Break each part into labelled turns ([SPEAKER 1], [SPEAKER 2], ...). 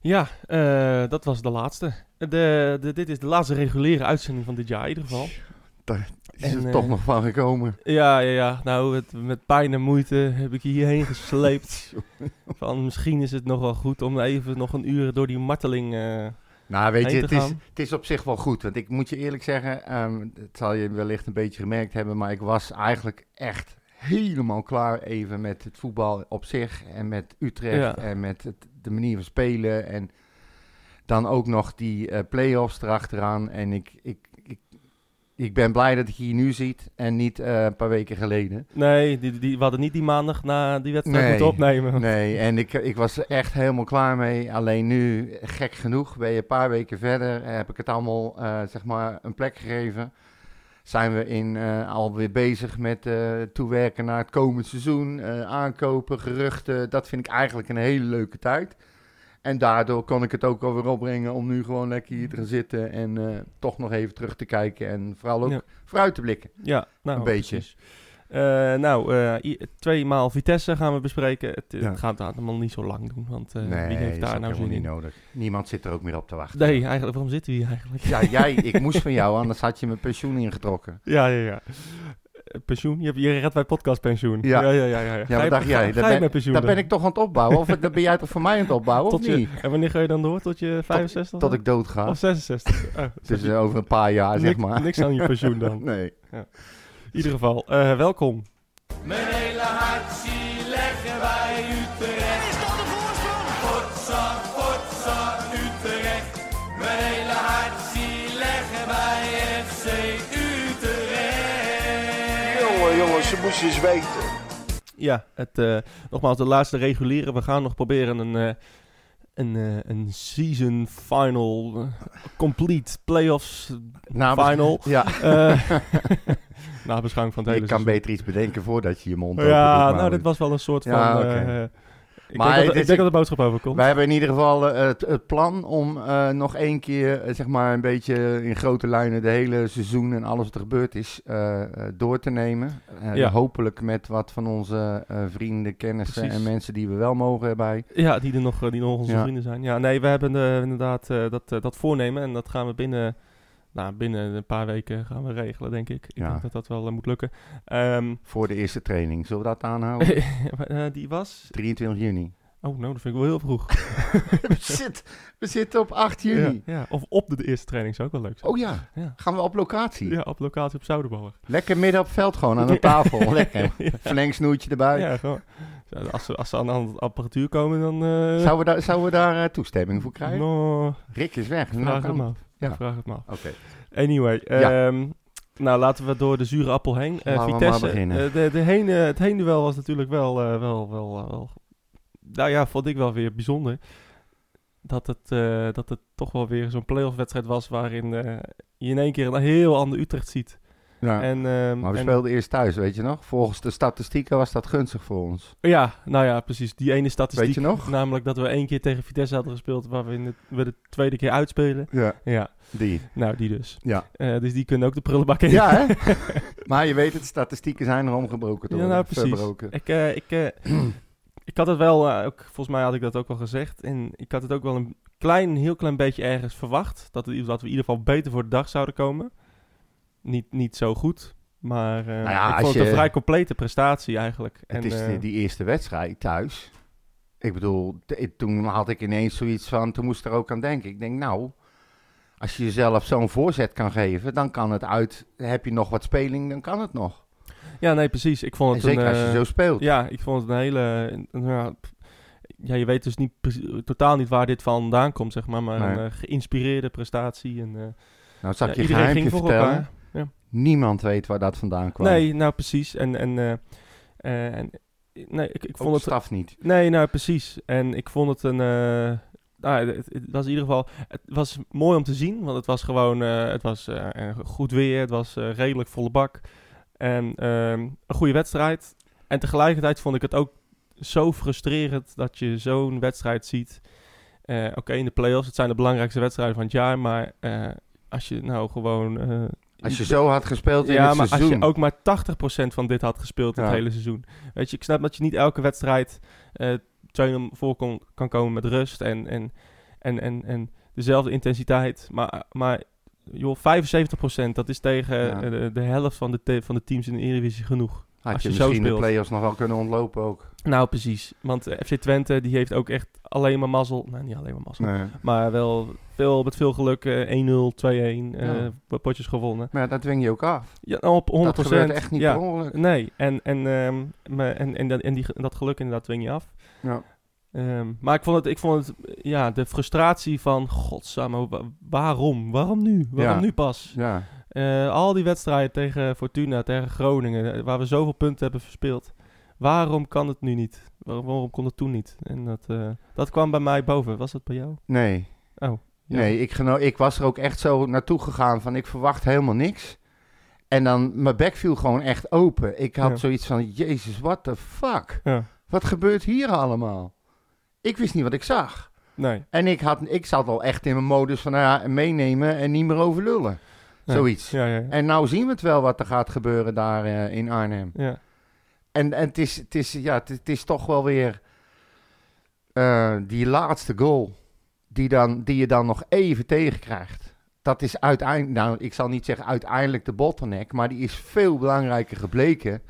[SPEAKER 1] Ja, eh, dat was de laatste. De, de, dit is de laatste reguliere uitzending van dit jaar in ieder geval.
[SPEAKER 2] Is
[SPEAKER 1] En,
[SPEAKER 2] er
[SPEAKER 1] eh,
[SPEAKER 2] toch nog van gekomen?
[SPEAKER 1] Ja, ja, ja. Nou, het, met pijn en moeite heb ik hierheen gesleept. Van misschien is het nog wel goed om even nog een uur door die marteling... eh,
[SPEAKER 2] Nou, weet je, het is, het is op zich wel goed. Want ik moet je eerlijk zeggen, ehm, het zal je wellicht een beetje gemerkt hebben, maar ik was eigenlijk echt helemaal klaar even met het voetbal op zich en met Utrecht
[SPEAKER 1] Ja.
[SPEAKER 2] en met het, de manier van spelen en dan ook nog die eh play-offs erachteraan. En ik, ik, ik, ik ben blij dat ik je hier nu ziet en niet eh, een paar weken geleden.
[SPEAKER 1] Nee, die, die, we hadden niet die maandag na die wedstrijd
[SPEAKER 2] Nee.
[SPEAKER 1] moeten opnemen.
[SPEAKER 2] Nee, en ik, ik was echt helemaal klaar mee. Alleen nu, gek genoeg, ben je een paar weken verder. Heb ik het allemaal, eh, zeg maar, een plek gegeven. Zijn we in, eh, alweer bezig met eh, toewerken naar het komend seizoen. eh, aankopen, geruchten. Dat vind ik eigenlijk een hele leuke tijd. En daardoor kon ik het ook alweer opbrengen om nu gewoon lekker hier te gaan zitten. En toch nog even terug te kijken. En vooral ook
[SPEAKER 1] Ja.
[SPEAKER 2] vooruit te blikken.
[SPEAKER 1] Ja, nou,
[SPEAKER 2] Een beetje.
[SPEAKER 1] precies. Eh, nou, eh, twee maal Vitesse gaan we bespreken. Het,
[SPEAKER 2] Ja.
[SPEAKER 1] het gaat allemaal niet zo lang doen, want eh,
[SPEAKER 2] nee,
[SPEAKER 1] wie heeft daar nou zin
[SPEAKER 2] niet
[SPEAKER 1] in?
[SPEAKER 2] nodig. Niemand zit er ook meer op te wachten.
[SPEAKER 1] Nee, eigenlijk, waarom zitten we hier eigenlijk?
[SPEAKER 2] Ja, jij, ik moest van jou, anders had je mijn pensioen ingetrokken.
[SPEAKER 1] Ja, ja, ja. Eh, Pensioen? Je, hebt, je redt bij podcastpensioen.
[SPEAKER 2] Ja.
[SPEAKER 1] ja, ja. ja, ja.
[SPEAKER 2] Ja,
[SPEAKER 1] Ga
[SPEAKER 2] wat
[SPEAKER 1] je-
[SPEAKER 2] dacht
[SPEAKER 1] ga-
[SPEAKER 2] jij?
[SPEAKER 1] Ga,
[SPEAKER 2] Daar ben,
[SPEAKER 1] met pensioen
[SPEAKER 2] daar
[SPEAKER 1] dan?
[SPEAKER 2] ben ik toch aan het opbouwen? Of dat ben jij toch voor mij aan het opbouwen,
[SPEAKER 1] tot
[SPEAKER 2] of
[SPEAKER 1] je,
[SPEAKER 2] niet?
[SPEAKER 1] En wanneer ga je dan door? Tot je 65?
[SPEAKER 2] Tot
[SPEAKER 1] dan?
[SPEAKER 2] ik dood ga.
[SPEAKER 1] Of 66? Oh,
[SPEAKER 2] Dus eh, over een paar jaar, zeg maar.
[SPEAKER 1] Niks aan je pensioen dan.
[SPEAKER 2] Nee.
[SPEAKER 1] In ieder geval, eh, welkom.
[SPEAKER 3] Mijn hele hart zie leggen wij Utrecht. Is dat de voorsprong? Potsa, potsa, Utrecht. Mijn hele hart zie leggen wij FC Utrecht.
[SPEAKER 4] Jongen, jongens, ze moesten eens weten.
[SPEAKER 1] Ja, het, eh, nogmaals, de laatste reguliere. We gaan nog proberen een, eh, een, eh, een season final, eh, complete playoffs final.
[SPEAKER 2] Ja,
[SPEAKER 1] eh na beschouwing van het hele
[SPEAKER 2] je kan beter iets bedenken voordat je je mond
[SPEAKER 1] Ja, nou, dit was wel een soort van...
[SPEAKER 2] Ja.
[SPEAKER 1] Ik
[SPEAKER 2] Maar
[SPEAKER 1] denk, dat,
[SPEAKER 2] dit
[SPEAKER 1] ik denk dat de boodschap overkomt.
[SPEAKER 2] Wij hebben in ieder geval eh, het, het plan om eh, nog één keer, eh, zeg maar, een beetje in grote lijnen de hele seizoen en alles wat er gebeurd is door te nemen.
[SPEAKER 1] Ja.
[SPEAKER 2] Hopelijk met wat van onze vrienden, kennissen
[SPEAKER 1] Precies.
[SPEAKER 2] en mensen die we wel mogen erbij.
[SPEAKER 1] Ja, die, er nog, die nog onze
[SPEAKER 2] Ja.
[SPEAKER 1] vrienden zijn. Ja, nee, we hebben inderdaad dat, dat voornemen. En dat gaan we binnen, nou, binnen een paar weken gaan we regelen, denk ik. Ik
[SPEAKER 2] Ja.
[SPEAKER 1] denk dat dat wel eh, moet lukken. Ehm,
[SPEAKER 2] Voor de eerste training. Zullen we dat aanhouden?
[SPEAKER 1] eh, die was...
[SPEAKER 2] 23 juni.
[SPEAKER 1] Oh, nou, dat vind ik wel heel vroeg.
[SPEAKER 2] we, zitten, we zitten op 8 juni.
[SPEAKER 1] Ja, ja, of op de, de eerste training zou ook wel leuk zijn.
[SPEAKER 2] Oh ja,
[SPEAKER 1] Ja.
[SPEAKER 2] gaan we op locatie.
[SPEAKER 1] Ja, op locatie op Zoudenballen.
[SPEAKER 2] Lekker midden op het veld gewoon aan de tafel. Lekker. Verlengsnoertje erbij.
[SPEAKER 1] Ja, gewoon. Als ze, als ze aan de apparatuur komen, dan... eh
[SPEAKER 2] Zouden we daar, zouden we daar toestemming voor krijgen?
[SPEAKER 1] no,
[SPEAKER 2] Rick is weg. Nou,
[SPEAKER 1] vraag maar af.
[SPEAKER 2] Ja.
[SPEAKER 1] Vraag het maar.
[SPEAKER 2] Oké.
[SPEAKER 1] Anyway,
[SPEAKER 2] Ja.
[SPEAKER 1] ehm, nou laten we door de zure appel heen.
[SPEAKER 2] We
[SPEAKER 1] Vitesse,
[SPEAKER 2] beginnen.
[SPEAKER 1] eh, de, de heen, eh, het heenduel was natuurlijk wel, wel, wel, wel, nou ja, vond ik wel weer bijzonder. Dat het, dat het toch wel weer zo'n playoff wedstrijd was waarin je in één keer een heel ander Utrecht ziet.
[SPEAKER 2] Ja.
[SPEAKER 1] En, ehm,
[SPEAKER 2] maar we
[SPEAKER 1] en-
[SPEAKER 2] speelden eerst thuis, weet je nog? Volgens de statistieken was dat gunstig voor ons.
[SPEAKER 1] Ja, nou ja, precies. Die ene statistiek.
[SPEAKER 2] Weet je nog?
[SPEAKER 1] Namelijk dat we één keer tegen Vitesse hadden gespeeld, waar we, in het, we de tweede keer uitspelen.
[SPEAKER 2] Ja.
[SPEAKER 1] Ja,
[SPEAKER 2] Die.
[SPEAKER 1] nou die dus.
[SPEAKER 2] Ja.
[SPEAKER 1] Eh, dus die kunnen ook de prullenbak in.
[SPEAKER 2] Ja, hè? maar je weet het, statistieken zijn er omgebroken. te
[SPEAKER 1] Ja, nou precies.
[SPEAKER 2] verbroken.
[SPEAKER 1] Ik, eh, ik, eh, ik had het wel, ook, volgens mij had ik dat ook al gezegd. En ik had het ook wel een klein, heel klein beetje ergens verwacht. Dat, het, dat we in ieder geval beter voor de dag zouden komen. Niet, niet zo goed. Maar eh,
[SPEAKER 2] Nou ja,
[SPEAKER 1] ik vond het een vrij complete prestatie eigenlijk.
[SPEAKER 2] Het
[SPEAKER 1] en,
[SPEAKER 2] is
[SPEAKER 1] eh,
[SPEAKER 2] die, die eerste wedstrijd thuis. Ik bedoel, toen had ik ineens zoiets van, toen moest ik er ook aan denken. Ik denk, nou, als je jezelf zo'n voorzet kan geven, dan kan het uit. Heb je nog wat speling, dan kan het nog.
[SPEAKER 1] ja, nee, precies. Ik vond
[SPEAKER 2] En
[SPEAKER 1] het
[SPEAKER 2] zeker
[SPEAKER 1] een,
[SPEAKER 2] als je
[SPEAKER 1] eh,
[SPEAKER 2] zo speelt.
[SPEAKER 1] Ja, ik vond het een hele... een- ja, je weet dus niet, totaal niet waar dit vandaan komt, zeg maar. Maar
[SPEAKER 2] Nee.
[SPEAKER 1] een geïnspireerde prestatie. En, eh,
[SPEAKER 2] Nou, zal
[SPEAKER 1] ja,
[SPEAKER 2] je geheimje vertellen?
[SPEAKER 1] elkaar.
[SPEAKER 2] Niemand weet waar dat vandaan kwam.
[SPEAKER 1] Nee, nou precies. En, en, eh, eh, en nee, ik, ik vond het...
[SPEAKER 2] staf niet.
[SPEAKER 1] Nee, nou precies. En ik vond het een... eh, nou, het, het was in ieder geval... Het was mooi om te zien, want het was gewoon... het was goed weer, het was redelijk volle bak. En ehm, een goede wedstrijd. En tegelijkertijd vond ik het ook zo frustrerend dat je zo'n wedstrijd ziet. Oké, in de play-offs, het zijn de belangrijkste wedstrijden van het jaar, maar als je nou gewoon...
[SPEAKER 2] Als je zo had gespeeld in
[SPEAKER 1] ja,
[SPEAKER 2] het
[SPEAKER 1] maar
[SPEAKER 2] seizoen.
[SPEAKER 1] als je ook maar 80% van dit had gespeeld het hele seizoen. Weet je, ik snap dat je niet elke wedstrijd eh 2-0 voor kon, kan komen met rust. En, en En, en, en dezelfde intensiteit. Maar, maar joh, 75% dat is tegen
[SPEAKER 2] Ja.
[SPEAKER 1] eh, de, de helft van de, te- van de teams in de Eredivisie genoeg.
[SPEAKER 2] Had
[SPEAKER 1] Als
[SPEAKER 2] je,
[SPEAKER 1] je zo
[SPEAKER 2] misschien de
[SPEAKER 1] speelt.
[SPEAKER 2] play-offs nog wel kunnen ontlopen ook.
[SPEAKER 1] Nou, precies. Want eh, FC Twente die heeft ook echt alleen maar mazzel. Nou, niet alleen maar mazzel.
[SPEAKER 2] Nee.
[SPEAKER 1] Maar wel veel, met veel geluk eh, 1-0, 2-1 eh,
[SPEAKER 2] Ja.
[SPEAKER 1] potjes gewonnen.
[SPEAKER 2] Maar dat dwing je ook af.
[SPEAKER 1] Ja, nou, op 100%.
[SPEAKER 2] Dat gebeurt echt niet
[SPEAKER 1] ja.
[SPEAKER 2] per ongeluk.
[SPEAKER 1] Nee, en, en, ehm, en, en, dat- en die, dat geluk inderdaad dwing je af.
[SPEAKER 2] Ja.
[SPEAKER 1] Ehm, maar ik vond het, ik vond het, ja, de frustratie van, godsamme, wa- waarom? Waarom nu? Waarom
[SPEAKER 2] Ja.
[SPEAKER 1] nu pas?
[SPEAKER 2] Ja.
[SPEAKER 1] Eh, al die wedstrijden tegen Fortuna, tegen Groningen, eh, waar we zoveel punten hebben verspeeld. Waarom kan het nu niet? Waarom, waarom kon het toen niet? En dat, eh, dat kwam bij mij boven. Was dat bij jou?
[SPEAKER 2] Nee.
[SPEAKER 1] Oh. ja.
[SPEAKER 2] Nee, ik, ik was er ook echt zo naartoe gegaan van ik verwacht helemaal niks. En dan, mijn bek viel gewoon echt open. Ik had
[SPEAKER 1] Ja.
[SPEAKER 2] zoiets van, jezus, what the fuck?
[SPEAKER 1] Ja.
[SPEAKER 2] Wat gebeurt hier allemaal? Ik wist niet wat ik zag.
[SPEAKER 1] Nee.
[SPEAKER 2] En ik, had, ik zat al echt in mijn modus van, nou ja, meenemen en niet meer over lullen. Zoiets.
[SPEAKER 1] Ja, ja, ja.
[SPEAKER 2] En nou zien we het wel wat er gaat gebeuren daar eh, in Arnhem.
[SPEAKER 1] ja.
[SPEAKER 2] En, en het, is, het, is, ja, het, het is toch wel weer eh, die laatste goal die, dan, die je dan nog even tegenkrijgt. Dat is uiteindelijk, nou ik zal niet zeggen uiteindelijk de bottleneck, maar die is veel belangrijker gebleken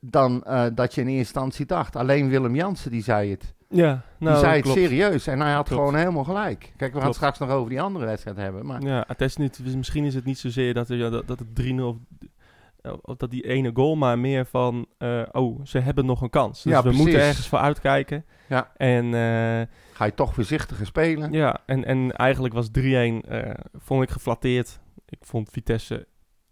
[SPEAKER 2] dan eh, dat je in eerste instantie dacht. Alleen Willem Jansen die zei het.
[SPEAKER 1] Ja, nou,
[SPEAKER 2] die zei het
[SPEAKER 1] klopt.
[SPEAKER 2] serieus en hij had
[SPEAKER 1] Klopt.
[SPEAKER 2] gewoon helemaal gelijk. Kijk, we gaan het straks nog over die andere wedstrijd hebben. Maar
[SPEAKER 1] Ja, het is niet, dus misschien is het niet zozeer dat, er- dat, dat het 3-0 of, dat die ene goal, maar meer van, eh, oh, ze hebben nog een kans. Dus
[SPEAKER 2] Ja,
[SPEAKER 1] we
[SPEAKER 2] precies.
[SPEAKER 1] moeten ergens voor uitkijken.
[SPEAKER 2] Ja.
[SPEAKER 1] En, eh,
[SPEAKER 2] ga je toch voorzichtiger spelen?
[SPEAKER 1] ja, en, en eigenlijk was 3-1, eh, vond ik geflatteerd. Ik vond Vitesse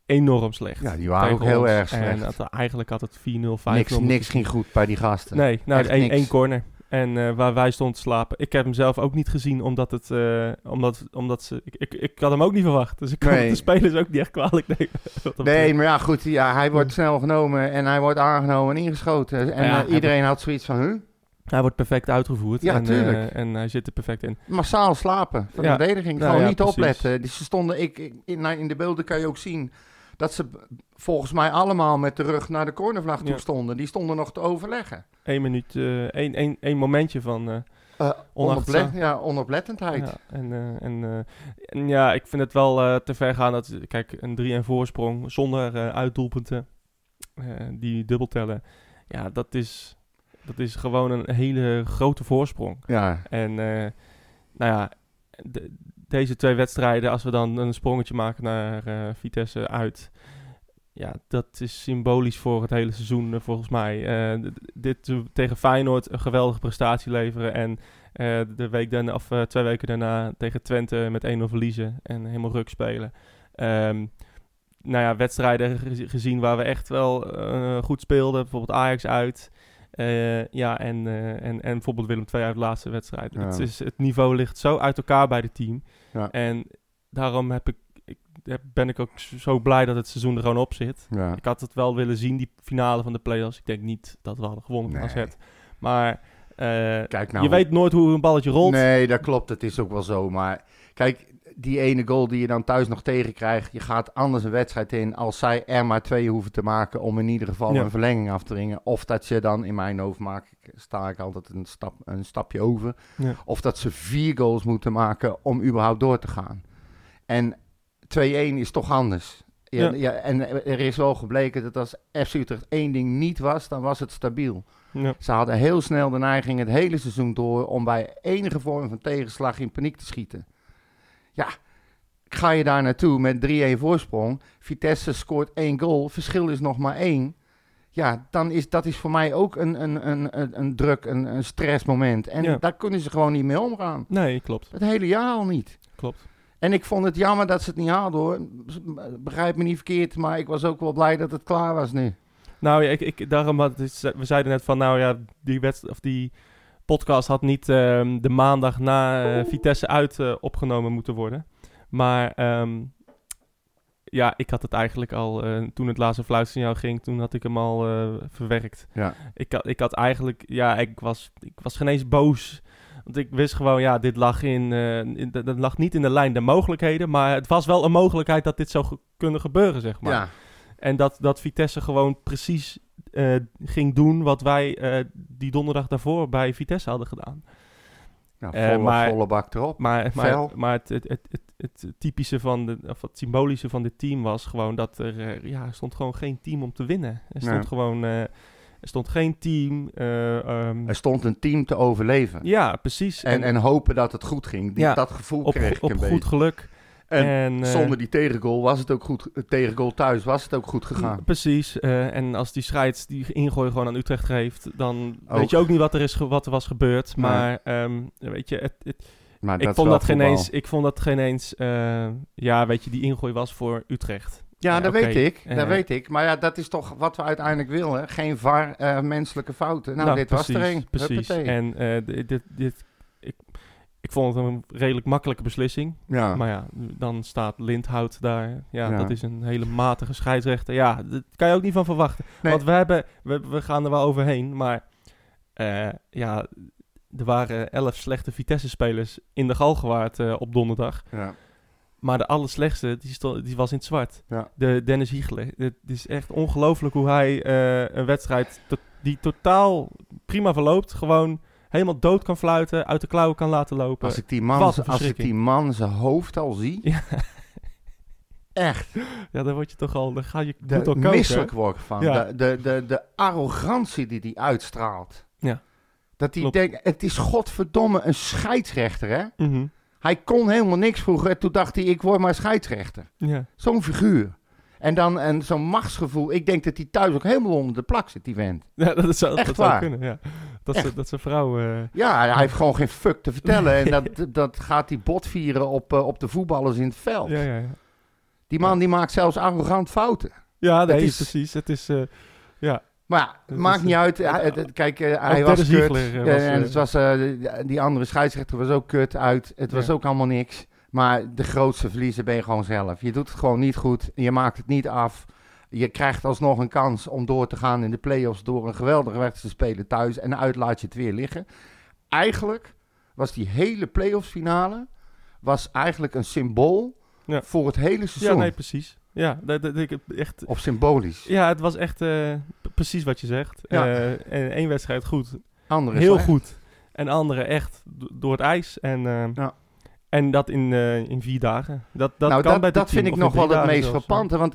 [SPEAKER 1] enorm slecht.
[SPEAKER 2] Ja, die waren ook heel erg
[SPEAKER 1] En
[SPEAKER 2] slecht.
[SPEAKER 1] dat, eigenlijk had het 4-0, 5-0
[SPEAKER 2] Niks, niks ging goed bij die gasten.
[SPEAKER 1] Nee, nou, één corner. En eh, waar wij stonden te slapen. Ik heb hem zelf ook niet gezien, omdat het, eh, omdat, omdat ze, ik, ik, ik had hem ook niet verwacht. Dus ik kan
[SPEAKER 2] Nee.
[SPEAKER 1] de spelers ook niet echt kwalijk nemen.
[SPEAKER 2] Nee, maar ja, goed. Ja, hij wordt snel genomen en hij wordt aangenomen en ingeschoten. En
[SPEAKER 1] Ja,
[SPEAKER 2] eh, iedereen had zoiets van, huh?
[SPEAKER 1] Hij wordt perfect uitgevoerd.
[SPEAKER 2] Ja,
[SPEAKER 1] en, en hij zit er perfect in.
[SPEAKER 2] Massaal slapen van
[SPEAKER 1] Ja.
[SPEAKER 2] de verdediging.
[SPEAKER 1] Nou
[SPEAKER 2] Gewoon
[SPEAKER 1] ja,
[SPEAKER 2] niet
[SPEAKER 1] precies.
[SPEAKER 2] opletten. Dus ze stonden, ik, ik- in, in de beelden kan je ook zien dat ze volgens mij allemaal met de rug naar de cornervlag toe stonden. Die stonden nog te overleggen.
[SPEAKER 1] Eén minuut, eh, één, één, één momentje van
[SPEAKER 2] Uh, ja, onoplettendheid.
[SPEAKER 1] Ja, en, en, en ja, ik vind het wel te ver gaan dat, kijk, een 3-1 voorsprong zonder uitdoelpunten, die dubbel tellen. Ja, dat is, dat is gewoon een hele grote voorsprong.
[SPEAKER 2] Ja,
[SPEAKER 1] En nou ja, de- deze twee wedstrijden, als we dan een sprongetje maken naar eh, Vitesse uit. Ja, dat is symbolisch voor het hele seizoen eh, volgens mij. Eh, dit tegen Feyenoord een geweldige prestatie leveren. En de week daarna, of twee weken daarna tegen Twente met 1-0 verliezen. En helemaal ruk spelen. Ehm, nou ja, wedstrijden gez- gezien waar we echt wel goed speelden. Bijvoorbeeld Ajax uit. Eh, ja, en, eh, en, en bijvoorbeeld Willem II uit de laatste wedstrijd.
[SPEAKER 2] Ja.
[SPEAKER 1] Het, is, het niveau ligt zo uit elkaar bij het team.
[SPEAKER 2] Ja.
[SPEAKER 1] En daarom heb ik, ik, heb- ben ik ook zo blij dat het seizoen er gewoon op zit.
[SPEAKER 2] ja.
[SPEAKER 1] Ik had het wel willen zien, die finale van de play-offs. Ik denk niet dat we hadden gewonnen van
[SPEAKER 2] Nee.
[SPEAKER 1] AZ. Maar eh,
[SPEAKER 2] Kijk nou.
[SPEAKER 1] je weet nooit hoe een balletje rolt.
[SPEAKER 2] Nee, dat klopt. Het is ook wel zo. Maar kijk, die ene goal die je dan thuis nog tegenkrijgt. Je gaat anders een wedstrijd in als zij er maar twee hoeven te maken om in ieder geval
[SPEAKER 1] Ja.
[SPEAKER 2] een verlenging af te dringen. Of dat je dan, in mijn hoofd maak ik, sta ik altijd een, stap, een stapje over.
[SPEAKER 1] Ja.
[SPEAKER 2] Of dat ze vier goals moeten maken om überhaupt door te gaan. En 2-1 is toch anders. Ja,
[SPEAKER 1] Ja.
[SPEAKER 2] ja, en er is wel gebleken dat als FC Utrecht één ding niet was, dan was het stabiel.
[SPEAKER 1] Ja.
[SPEAKER 2] Ze hadden heel snel de neiging het hele seizoen door om bij enige vorm van tegenslag in paniek te schieten. Ja, ga je daar naartoe met 3-1 voorsprong, Vitesse scoort één goal, verschil is nog maar één. Ja, dan is dat is voor mij ook een, een, een, een, druk, een, een stressmoment. En
[SPEAKER 1] Ja.
[SPEAKER 2] daar kunnen ze gewoon niet mee omgaan.
[SPEAKER 1] Nee, klopt.
[SPEAKER 2] Het hele jaar al niet.
[SPEAKER 1] klopt.
[SPEAKER 2] En ik vond het jammer dat ze het niet haalden hoor. Begrijp me niet verkeerd, maar ik was ook wel blij dat het klaar was nu.
[SPEAKER 1] Nou ja, ik, ik, daarom had, het- we zeiden net van, nou ja, die, wedst, of die podcast had niet ehm, de maandag na eh, Vitesse uit eh, opgenomen moeten worden. Maar ehm, ja, ik had het eigenlijk al, eh, toen het laatste fluitsignaal ging, toen had ik hem al verwerkt.
[SPEAKER 2] Ja.
[SPEAKER 1] Ik had, ik had eigenlijk, ja, ik was, ik was geen eens boos. Want ik wist gewoon, ja, dit lag in, in dat lag niet in de lijn der mogelijkheden. Maar het was wel een mogelijkheid dat dit zou kunnen gebeuren, zeg maar.
[SPEAKER 2] Ja,
[SPEAKER 1] En dat, dat Vitesse gewoon precies eh, ging doen wat wij eh, die donderdag daarvoor bij Vitesse hadden gedaan.
[SPEAKER 2] Nou,
[SPEAKER 1] Eh,
[SPEAKER 2] volle,
[SPEAKER 1] maar-
[SPEAKER 2] volle bak erop.
[SPEAKER 1] Maar, maar, maar het, het, het, het, typische van de, of het symbolische van dit team was gewoon dat er, ja, stond gewoon geen team om te winnen. Er stond
[SPEAKER 2] Nee.
[SPEAKER 1] gewoon, er stond geen team. eh, ehm,
[SPEAKER 2] Er stond een team te overleven.
[SPEAKER 1] ja, precies.
[SPEAKER 2] En, en hopen dat het goed ging. Die,
[SPEAKER 1] Ja,
[SPEAKER 2] dat gevoel
[SPEAKER 1] op,
[SPEAKER 2] kreeg ik
[SPEAKER 1] op
[SPEAKER 2] een
[SPEAKER 1] goed
[SPEAKER 2] beetje.
[SPEAKER 1] geluk.
[SPEAKER 2] En,
[SPEAKER 1] En, eh,
[SPEAKER 2] zonder die tegengoal was het ook goed. eh, Tegengoal thuis was het ook goed gegaan.
[SPEAKER 1] Precies. eh, en als die scheids die ingooi gewoon aan Utrecht geeft, dan
[SPEAKER 2] Ook.
[SPEAKER 1] weet je ook niet wat er, is wat er was gebeurd. Maar ehm, weet je, het, het,
[SPEAKER 2] Maar
[SPEAKER 1] ik, vond dat geen eens, ik vond dat geen eens, ja, weet je, die ingooi was voor Utrecht.
[SPEAKER 2] Ja, dat weet ik. Dat weet ik. Maar ja, dat is toch wat we uiteindelijk willen. Geen VAR, menselijke fouten. Nou, dit was er een.
[SPEAKER 1] Precies.
[SPEAKER 2] Huppatee.
[SPEAKER 1] En dit, dit, ik, vond het een redelijk makkelijke beslissing.
[SPEAKER 2] Ja.
[SPEAKER 1] Maar ja, dan staat Lindhout daar. Ja,
[SPEAKER 2] Ja.
[SPEAKER 1] dat is een hele matige scheidsrechter. Ja, daar kan je ook niet van verwachten.
[SPEAKER 2] Nee.
[SPEAKER 1] Want we, hebben, we, we gaan er wel overheen. Maar eh, ja, er waren elf slechte Vitesse-spelers in de Galgenwaard eh op donderdag.
[SPEAKER 2] ja.
[SPEAKER 1] Maar de allerslechtste, die, die was in het zwart.
[SPEAKER 2] Ja.
[SPEAKER 1] De Dennis Hiegelen. Het is echt ongelooflijk hoe hij eh, een wedstrijd to- die totaal prima verloopt, gewoon helemaal dood kan fluiten, uit de klauwen kan laten lopen.
[SPEAKER 2] Als ik die man, als ik die man zijn hoofd al zie,
[SPEAKER 1] Ja,
[SPEAKER 2] echt,
[SPEAKER 1] ja, dan word je toch al, dan ga je
[SPEAKER 2] de,
[SPEAKER 1] al
[SPEAKER 2] misselijk word ik van.
[SPEAKER 1] Ja.
[SPEAKER 2] De, de, de, de arrogantie die die uitstraalt.
[SPEAKER 1] Ja.
[SPEAKER 2] Dat hij denkt, het is godverdomme een scheidsrechter, hè?
[SPEAKER 1] Mhm.
[SPEAKER 2] Hij kon helemaal niks vroeger. Toen dacht hij, ik word maar scheidsrechter.
[SPEAKER 1] Ja.
[SPEAKER 2] Zo'n figuur. En dan en zo'n machtsgevoel. Ik denk dat hij thuis ook helemaal onder de plak zit, die vent.
[SPEAKER 1] ja, dat zou,
[SPEAKER 2] Echt
[SPEAKER 1] dat zou
[SPEAKER 2] waar.
[SPEAKER 1] kunnen. Ja. Dat, ze, dat zijn vrouw. eh,
[SPEAKER 2] Ja, hij heeft gewoon geen fuck te vertellen. En dat, dat gaat hij botvieren op, eh, op de voetballers in het veld.
[SPEAKER 1] ja, ja, ja.
[SPEAKER 2] Die man die maakt zelfs arrogant fouten.
[SPEAKER 1] Ja, nee,
[SPEAKER 2] Het is-
[SPEAKER 1] precies. Het is. eh, ja,
[SPEAKER 2] Maar ja, maakt niet uit. Kijk, hij was kut. En het was, die- andere scheidsrechter was ook kut uit. Het was ook allemaal niks. Maar de grootste verliezer ben je gewoon zelf. Je doet het gewoon niet goed. Je maakt het niet af. Je krijgt alsnog een kans om door te gaan in de play-offs door een geweldige wedstrijd te spelen thuis. En uit laat je het weer liggen. Eigenlijk was die hele play-offs finale was eigenlijk een symbool
[SPEAKER 1] Ja.
[SPEAKER 2] voor het hele
[SPEAKER 1] ja,
[SPEAKER 2] seizoen.
[SPEAKER 1] nee, precies. Ja, dat, dat, ik, echt,
[SPEAKER 2] Of symbolisch.
[SPEAKER 1] ja, het was echt eh, precies wat je zegt.
[SPEAKER 2] Ja.
[SPEAKER 1] Eh, en één wedstrijd goed,
[SPEAKER 2] Andere
[SPEAKER 1] heel
[SPEAKER 2] slecht.
[SPEAKER 1] goed. En andere echt do- door het ijs. En, eh,
[SPEAKER 2] Ja.
[SPEAKER 1] en dat in, in vier dagen. Dat, dat
[SPEAKER 2] nou,
[SPEAKER 1] kan
[SPEAKER 2] dat,
[SPEAKER 1] bij
[SPEAKER 2] dat vind ik nog wel het meest
[SPEAKER 1] zelfs,
[SPEAKER 2] frappante. Want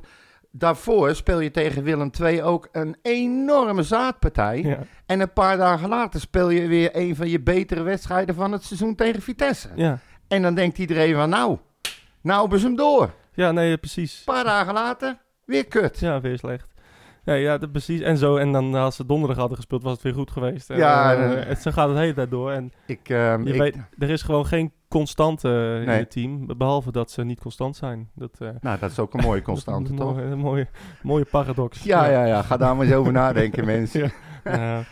[SPEAKER 2] daarvoor speel je tegen Willem II ook een enorme zaadpartij.
[SPEAKER 1] Ja.
[SPEAKER 2] En een paar dagen later speel je weer een van je betere wedstrijden van het seizoen tegen Vitesse.
[SPEAKER 1] Ja.
[SPEAKER 2] En dan denkt iedereen van nou, nou hebben ze hem door. Een
[SPEAKER 1] ja, nee, precies.
[SPEAKER 2] paar dagen later, weer kut.
[SPEAKER 1] Ja, weer slecht. Ja, ja dat, precies. En zo. En dan als ze donderdag hadden gespeeld, was het weer goed geweest. En,
[SPEAKER 2] Ja,
[SPEAKER 1] eh,
[SPEAKER 2] eh,
[SPEAKER 1] het, zo gaat het de hele tijd door. En
[SPEAKER 2] Ik, ehm,
[SPEAKER 1] je
[SPEAKER 2] ik-
[SPEAKER 1] weet, er is gewoon geen constante in
[SPEAKER 2] Nee.
[SPEAKER 1] het team. Behalve dat ze niet constant zijn. Dat, eh,
[SPEAKER 2] nou, dat is ook een mooie constante,
[SPEAKER 1] een
[SPEAKER 2] toch?
[SPEAKER 1] mooie, Een mooie, mooie paradox.
[SPEAKER 2] Ja, ja, ja. Ga daar maar eens over nadenken, mensen.
[SPEAKER 1] Ja.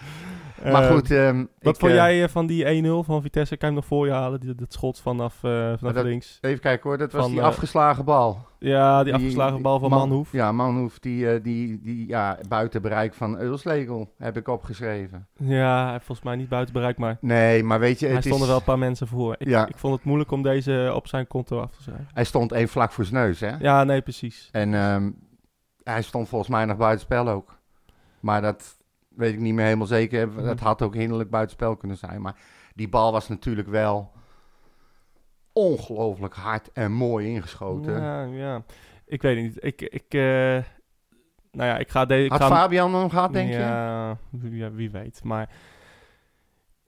[SPEAKER 1] Ja.
[SPEAKER 2] Maar
[SPEAKER 1] Eh,
[SPEAKER 2] goed, ehm,
[SPEAKER 1] Wat
[SPEAKER 2] ik,
[SPEAKER 1] vond
[SPEAKER 2] eh,
[SPEAKER 1] jij eh, van die 1-0 van Vitesse? Kan je hem nog voor je halen? Die, dat schot vanaf, eh, vanaf
[SPEAKER 2] dat-
[SPEAKER 1] links.
[SPEAKER 2] Even kijken hoor, dat was
[SPEAKER 1] van,
[SPEAKER 2] die
[SPEAKER 1] eh,
[SPEAKER 2] afgeslagen bal.
[SPEAKER 1] Ja, die, afgeslagen bal van
[SPEAKER 2] Man-
[SPEAKER 1] Manhoef.
[SPEAKER 2] Ja, Manhoef, die, eh, die, die ja, buiten bereik van Eulslegel heb ik opgeschreven.
[SPEAKER 1] Ja, volgens mij niet buiten bereik, maar
[SPEAKER 2] Nee, maar weet je,
[SPEAKER 1] hij stonden
[SPEAKER 2] is,
[SPEAKER 1] wel een paar mensen voor. Ik,
[SPEAKER 2] Ja.
[SPEAKER 1] ik vond het moeilijk om deze op zijn konto af te schrijven.
[SPEAKER 2] hij stond één vlak voor zijn neus, hè?
[SPEAKER 1] Ja, nee, precies.
[SPEAKER 2] En ehm, hij stond volgens mij nog buitenspel ook. Maar dat weet ik niet meer helemaal zeker.
[SPEAKER 1] Mhm.
[SPEAKER 2] Het had ook hinderlijk buitenspel kunnen zijn. Maar die bal was natuurlijk wel ongelooflijk hard en mooi ingeschoten.
[SPEAKER 1] Ja, ja. Ik weet het niet. Ik, ik, eh, nou ja, ik ga deze...
[SPEAKER 2] Had
[SPEAKER 1] ga
[SPEAKER 2] Fabian hem gehad, denk je?
[SPEAKER 1] ja, wie- ja, wie weet. Maar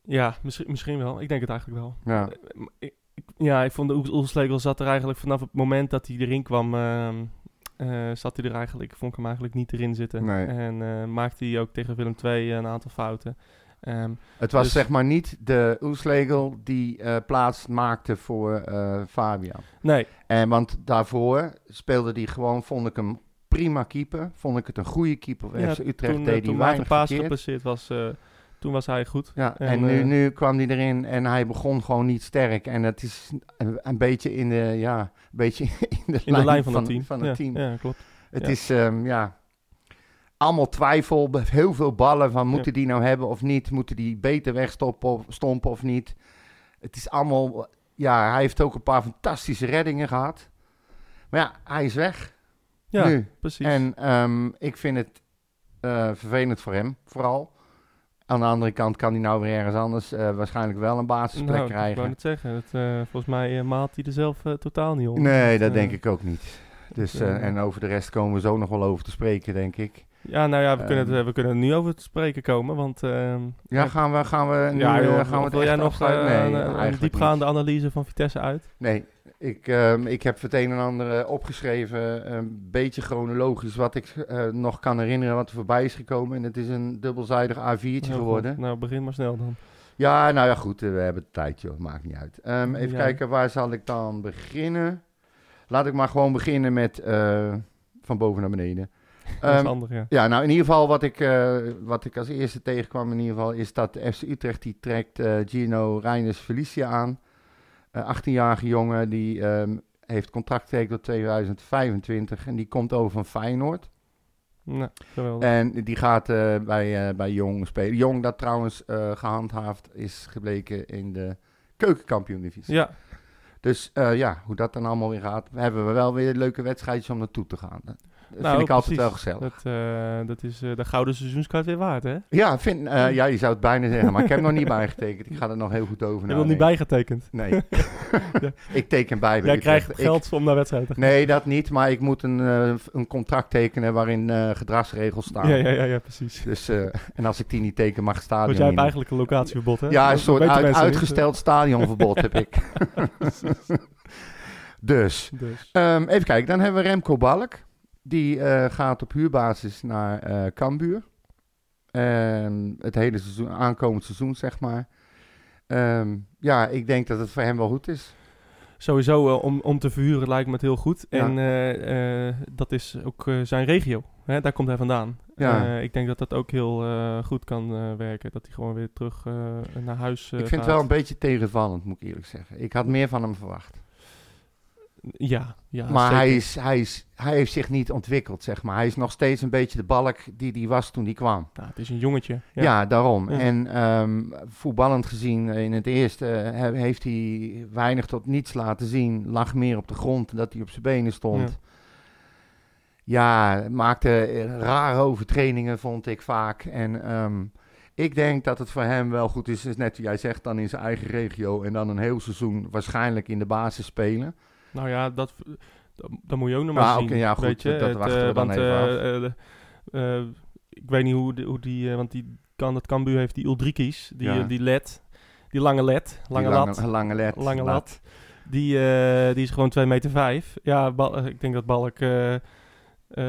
[SPEAKER 1] ja, misschien, misschien wel. Ik denk het eigenlijk wel.
[SPEAKER 2] Ja.
[SPEAKER 1] Ik- ja, ik vond de Oels- Oelslegel zat er eigenlijk vanaf het moment dat hij erin kwam, ehm, eh, zat hij er eigenlijk, vond ik hem eigenlijk niet erin zitten.
[SPEAKER 2] Nee.
[SPEAKER 1] En eh, maakte hij ook tegen Willem II een aantal fouten. Ehm,
[SPEAKER 2] Het was
[SPEAKER 1] Dus-
[SPEAKER 2] zeg maar niet de Oeslegel die eh, plaats maakte voor eh, Fabian.
[SPEAKER 1] nee,
[SPEAKER 2] En want daarvoor speelde hij gewoon, vond ik hem prima keeper. Vond ik het een goede keeper
[SPEAKER 1] ja,
[SPEAKER 2] FC Utrecht.
[SPEAKER 1] toen, eh,
[SPEAKER 2] deed hij
[SPEAKER 1] toen Maarten
[SPEAKER 2] weinig
[SPEAKER 1] Paas
[SPEAKER 2] verkeerd.
[SPEAKER 1] gepasseerd was, eh, toen was hij goed.
[SPEAKER 2] Ja, en,
[SPEAKER 1] En,
[SPEAKER 2] nu,
[SPEAKER 1] eh,
[SPEAKER 2] nu kwam hij erin en hij begon gewoon niet sterk. En het is een, een beetje in de, ja, een beetje in de,
[SPEAKER 1] In de lijn van, het team.
[SPEAKER 2] Van het
[SPEAKER 1] ja,
[SPEAKER 2] team.
[SPEAKER 1] Ja, klopt.
[SPEAKER 2] Het
[SPEAKER 1] ja.
[SPEAKER 2] is, ehm, ja, allemaal twijfel. Heel veel ballen van moeten die nou hebben of niet. Moeten die beter wegstoppen of stompen of niet. Het is allemaal, ja, hij heeft ook een paar fantastische reddingen gehad. Maar ja, hij is weg
[SPEAKER 1] Ja,
[SPEAKER 2] nu.
[SPEAKER 1] precies.
[SPEAKER 2] En ehm, ik vind het eh, vervelend voor hem, vooral. Aan de andere kant kan hij nou weer ergens anders eh, waarschijnlijk wel een basisplek
[SPEAKER 1] Nou, ik
[SPEAKER 2] krijgen.
[SPEAKER 1] wou net zeggen, dat, eh, volgens mij eh, maalt hij er zelf totaal niet om.
[SPEAKER 2] Nee, dat denk ik ook niet. Dus, en over de rest komen we zo nog wel over te spreken, denk ik.
[SPEAKER 1] Ja, nou ja, we, kunnen, het,
[SPEAKER 2] Ehm.
[SPEAKER 1] eh, we kunnen er nu over te spreken komen, want... ehm,
[SPEAKER 2] Ja, gaan we, gaan we nu
[SPEAKER 1] ja, joh,
[SPEAKER 2] gaan we het
[SPEAKER 1] wil jij nog
[SPEAKER 2] Nee,
[SPEAKER 1] een, een diepgaande analyse van Vitesse uit?
[SPEAKER 2] Nee, ik, ehm, ik heb het een en ander eh, opgeschreven, een beetje chronologisch, wat ik eh, nog kan herinneren wat er voorbij is gekomen. En het is een dubbelzijdig A4'tje
[SPEAKER 1] Heel goed.
[SPEAKER 2] geworden.
[SPEAKER 1] Nou, begin maar snel dan.
[SPEAKER 2] Ja, nou ja, goed, eh, we hebben de tijd, joh. Maakt niet uit. Ehm, even
[SPEAKER 1] Ja.
[SPEAKER 2] kijken, waar zal ik dan beginnen? Laat ik maar gewoon beginnen met van boven naar beneden.
[SPEAKER 1] handig, ja.
[SPEAKER 2] ja, nou in ieder geval wat ik, wat ik als eerste tegenkwam in ieder geval is dat FC Utrecht die trekt Gino Reines Felicia aan. Eh 18-jarige jongen die ehm, heeft contract getekend tot 2025 en die komt over van Feyenoord.
[SPEAKER 1] Nou, geweldig.
[SPEAKER 2] En die gaat eh, bij, eh, bij Jong spelen. Jong dat trouwens eh, gehandhaafd is gebleken in de keukenkampioen-divisie.
[SPEAKER 1] ja,
[SPEAKER 2] Dus eh, ja, hoe dat dan allemaal weer gaat, hebben we wel weer leuke wedstrijdjes om naartoe te gaan. Dat
[SPEAKER 1] Nou,
[SPEAKER 2] vind ik altijd
[SPEAKER 1] precies.
[SPEAKER 2] wel gezellig.
[SPEAKER 1] dat, eh, dat is eh, de gouden seizoenskaart weer waard, hè?
[SPEAKER 2] Ja, vind, eh, ja, je zou het bijna zeggen, maar ik heb nog niet bijgetekend. Ik ga er nog heel goed over
[SPEAKER 1] Je hebt nog niet bijgetekend.
[SPEAKER 2] Nee. ik teken bij.
[SPEAKER 1] Jij
[SPEAKER 2] Utrecht.
[SPEAKER 1] krijgt
[SPEAKER 2] Ik-
[SPEAKER 1] geld om naar wedstrijden te gaan.
[SPEAKER 2] nee, dat niet, maar ik moet een, een contract tekenen waarin gedragsregels staan.
[SPEAKER 1] Ja, ja, ja, ja, precies.
[SPEAKER 2] Dus, en als ik die niet teken, mag stadion
[SPEAKER 1] Want jij hebt eigenlijk een locatieverbod, hè?
[SPEAKER 2] Ja, een soort uit-
[SPEAKER 1] niet.
[SPEAKER 2] uitgesteld stadionverbod heb ik. dus,
[SPEAKER 1] Dus.
[SPEAKER 2] ehm, even kijken. Dan hebben we Remco Balk. Die eh, gaat op huurbasis naar eh Cambuur. Het hele seizoen, aankomend seizoen, zeg maar. Ehm, ja, ik denk dat het voor hem wel goed is.
[SPEAKER 1] Sowieso eh, om, om te verhuren lijkt me het heel goed.
[SPEAKER 2] Ja.
[SPEAKER 1] En dat is ook zijn regio. Hè? Daar komt hij vandaan.
[SPEAKER 2] Ja.
[SPEAKER 1] Ik denk dat dat ook heel goed kan werken. Dat hij gewoon weer terug naar huis eh,
[SPEAKER 2] ik vind het
[SPEAKER 1] gaat.
[SPEAKER 2] wel een beetje tegenvallend, moet ik eerlijk zeggen. Ik had meer van hem verwacht.
[SPEAKER 1] Ja, ja
[SPEAKER 2] maar
[SPEAKER 1] zeker.
[SPEAKER 2] hij, is, hij, is, hij heeft zich niet ontwikkeld, zeg maar. Hij is nog steeds een beetje de balk die hij was toen hij kwam.
[SPEAKER 1] Nou, het is een jongetje.
[SPEAKER 2] Ja, daarom.
[SPEAKER 1] Ja.
[SPEAKER 2] En ehm, voetballend gezien eh, in het eerste eh, he- heeft hij weinig tot niets laten zien. Lag meer op de grond dat hij op zijn benen stond. Ja, maakte eh, rare overtrainingen, vond ik vaak. En ehm, ik denk dat het voor hem wel goed is, is net wat jij zegt, dan in zijn eigen regio. En dan een heel seizoen waarschijnlijk in de basis spelen.
[SPEAKER 1] Nou ja, dat, dat, moet je ook nog maar
[SPEAKER 2] Ah,
[SPEAKER 1] zien.
[SPEAKER 2] ja, goed,
[SPEAKER 1] weet je?
[SPEAKER 2] dat
[SPEAKER 1] Het, eh,
[SPEAKER 2] we dan
[SPEAKER 1] want,
[SPEAKER 2] even
[SPEAKER 1] eh,
[SPEAKER 2] af.
[SPEAKER 1] eh, ik weet niet hoe, de- hoe die, want die kan dat Cambuur heeft die Ulrikis, die,
[SPEAKER 2] Ja.
[SPEAKER 1] die led, die lange led, lange
[SPEAKER 2] Die
[SPEAKER 1] lat.
[SPEAKER 2] Lange, lange led.
[SPEAKER 1] Lange lat. Die, die is gewoon 2 meter 5. Ja, Bal- ik denk dat Balk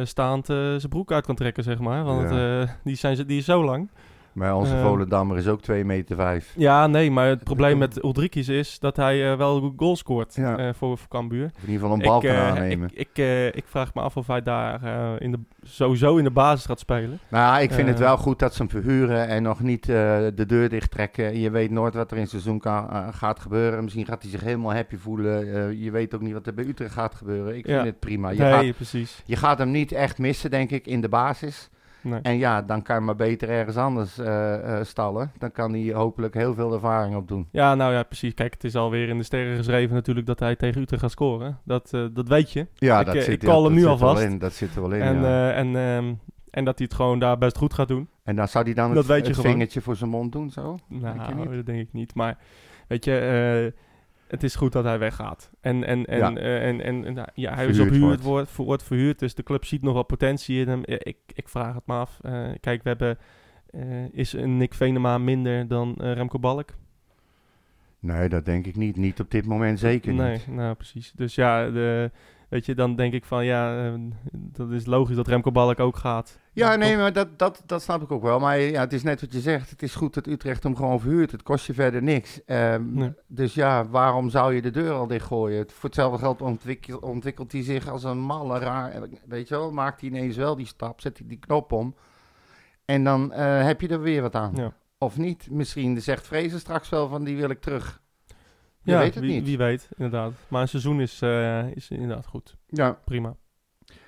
[SPEAKER 1] staand zijn broek uit kan trekken, zeg maar. Want
[SPEAKER 2] Ja.
[SPEAKER 1] die, zijn, ze- die is zo lang.
[SPEAKER 2] Maar onze
[SPEAKER 1] Ehm.
[SPEAKER 2] Volendammer is ook 2 meter 5.
[SPEAKER 1] Ja, nee, maar het probleem met Ulrikis is dat hij eh, wel goal scoort
[SPEAKER 2] Ja.
[SPEAKER 1] eh, voor, voor Cambuur.
[SPEAKER 2] Of in ieder geval een bal
[SPEAKER 1] ik,
[SPEAKER 2] kan
[SPEAKER 1] eh,
[SPEAKER 2] aannemen.
[SPEAKER 1] Ik, ik, ik vraag me af of hij daar in de, sowieso in de basis gaat spelen.
[SPEAKER 2] Nou, ik vind het wel goed dat ze hem verhuren en nog niet de deur dicht trekken. Je weet nooit wat er in het seizoen kan, gaat gebeuren. Misschien gaat hij zich helemaal happy voelen. Je weet ook niet wat er bij Utrecht gaat gebeuren. Ik vind
[SPEAKER 1] Ja.
[SPEAKER 2] het prima. Je,
[SPEAKER 1] nee,
[SPEAKER 2] gaat,
[SPEAKER 1] precies.
[SPEAKER 2] je gaat hem niet echt missen, denk ik, in de basis.
[SPEAKER 1] Nee.
[SPEAKER 2] En ja, dan kan je maar beter ergens anders eh, eh, stallen. Dan kan hij hopelijk heel veel ervaring opdoen.
[SPEAKER 1] Ja, nou ja, precies. Kijk, het is alweer in de sterren geschreven natuurlijk dat hij tegen Utrecht gaat scoren. Dat, eh, dat weet je.
[SPEAKER 2] Ja,
[SPEAKER 1] Ik,
[SPEAKER 2] dat zit,
[SPEAKER 1] ik call
[SPEAKER 2] dat
[SPEAKER 1] hem nu alvast.
[SPEAKER 2] Dat zit er wel in,
[SPEAKER 1] en,
[SPEAKER 2] ja.
[SPEAKER 1] en, ehm, en dat hij het gewoon daar best goed gaat doen.
[SPEAKER 2] En dan zou hij dan
[SPEAKER 1] dat
[SPEAKER 2] het,
[SPEAKER 1] weet je
[SPEAKER 2] het
[SPEAKER 1] gewoon.
[SPEAKER 2] vingertje voor zijn mond doen, zo? Je
[SPEAKER 1] Nou, dat denk ik niet. Maar weet je, het is goed dat hij weggaat. En, en, en,
[SPEAKER 2] Ja.
[SPEAKER 1] eh, en, en, en, nou, ja, hij is op huur,
[SPEAKER 2] wordt.
[SPEAKER 1] wordt, verhuurd, dus de club ziet nog wel potentie in hem. Ik, ik vraag het me af. Eh, kijk, we hebben, eh, is een Nick Venema minder dan Remco Balk?
[SPEAKER 2] Nee, dat denk ik niet. Niet op dit moment zeker
[SPEAKER 1] nee,
[SPEAKER 2] niet.
[SPEAKER 1] nou precies. Dus ja, de, weet je, dan denk ik van ja, dat is logisch dat Remco Balk ook gaat.
[SPEAKER 2] Ja, nee, maar dat, dat, dat snap ik ook wel. Maar ja, het is net wat je zegt. Het is goed dat Utrecht hem gewoon verhuurt. Het kost je verder niks. Ehm,
[SPEAKER 1] Nee.
[SPEAKER 2] Dus ja, waarom zou je de deur al dichtgooien? Voor hetzelfde geld ontwikkel, ontwikkelt hij zich als een malle raar. Weet je wel, maakt hij ineens wel die stap, zet hij die knop om. En dan eh, heb je er weer wat aan.
[SPEAKER 1] Ja,
[SPEAKER 2] Of niet? Misschien zegt Vrezen straks wel van die wil ik terug. Je
[SPEAKER 1] ja
[SPEAKER 2] weet het
[SPEAKER 1] wie,
[SPEAKER 2] niet.
[SPEAKER 1] wie weet, inderdaad. Maar een seizoen is, eh, is inderdaad goed.
[SPEAKER 2] Ja,
[SPEAKER 1] Prima.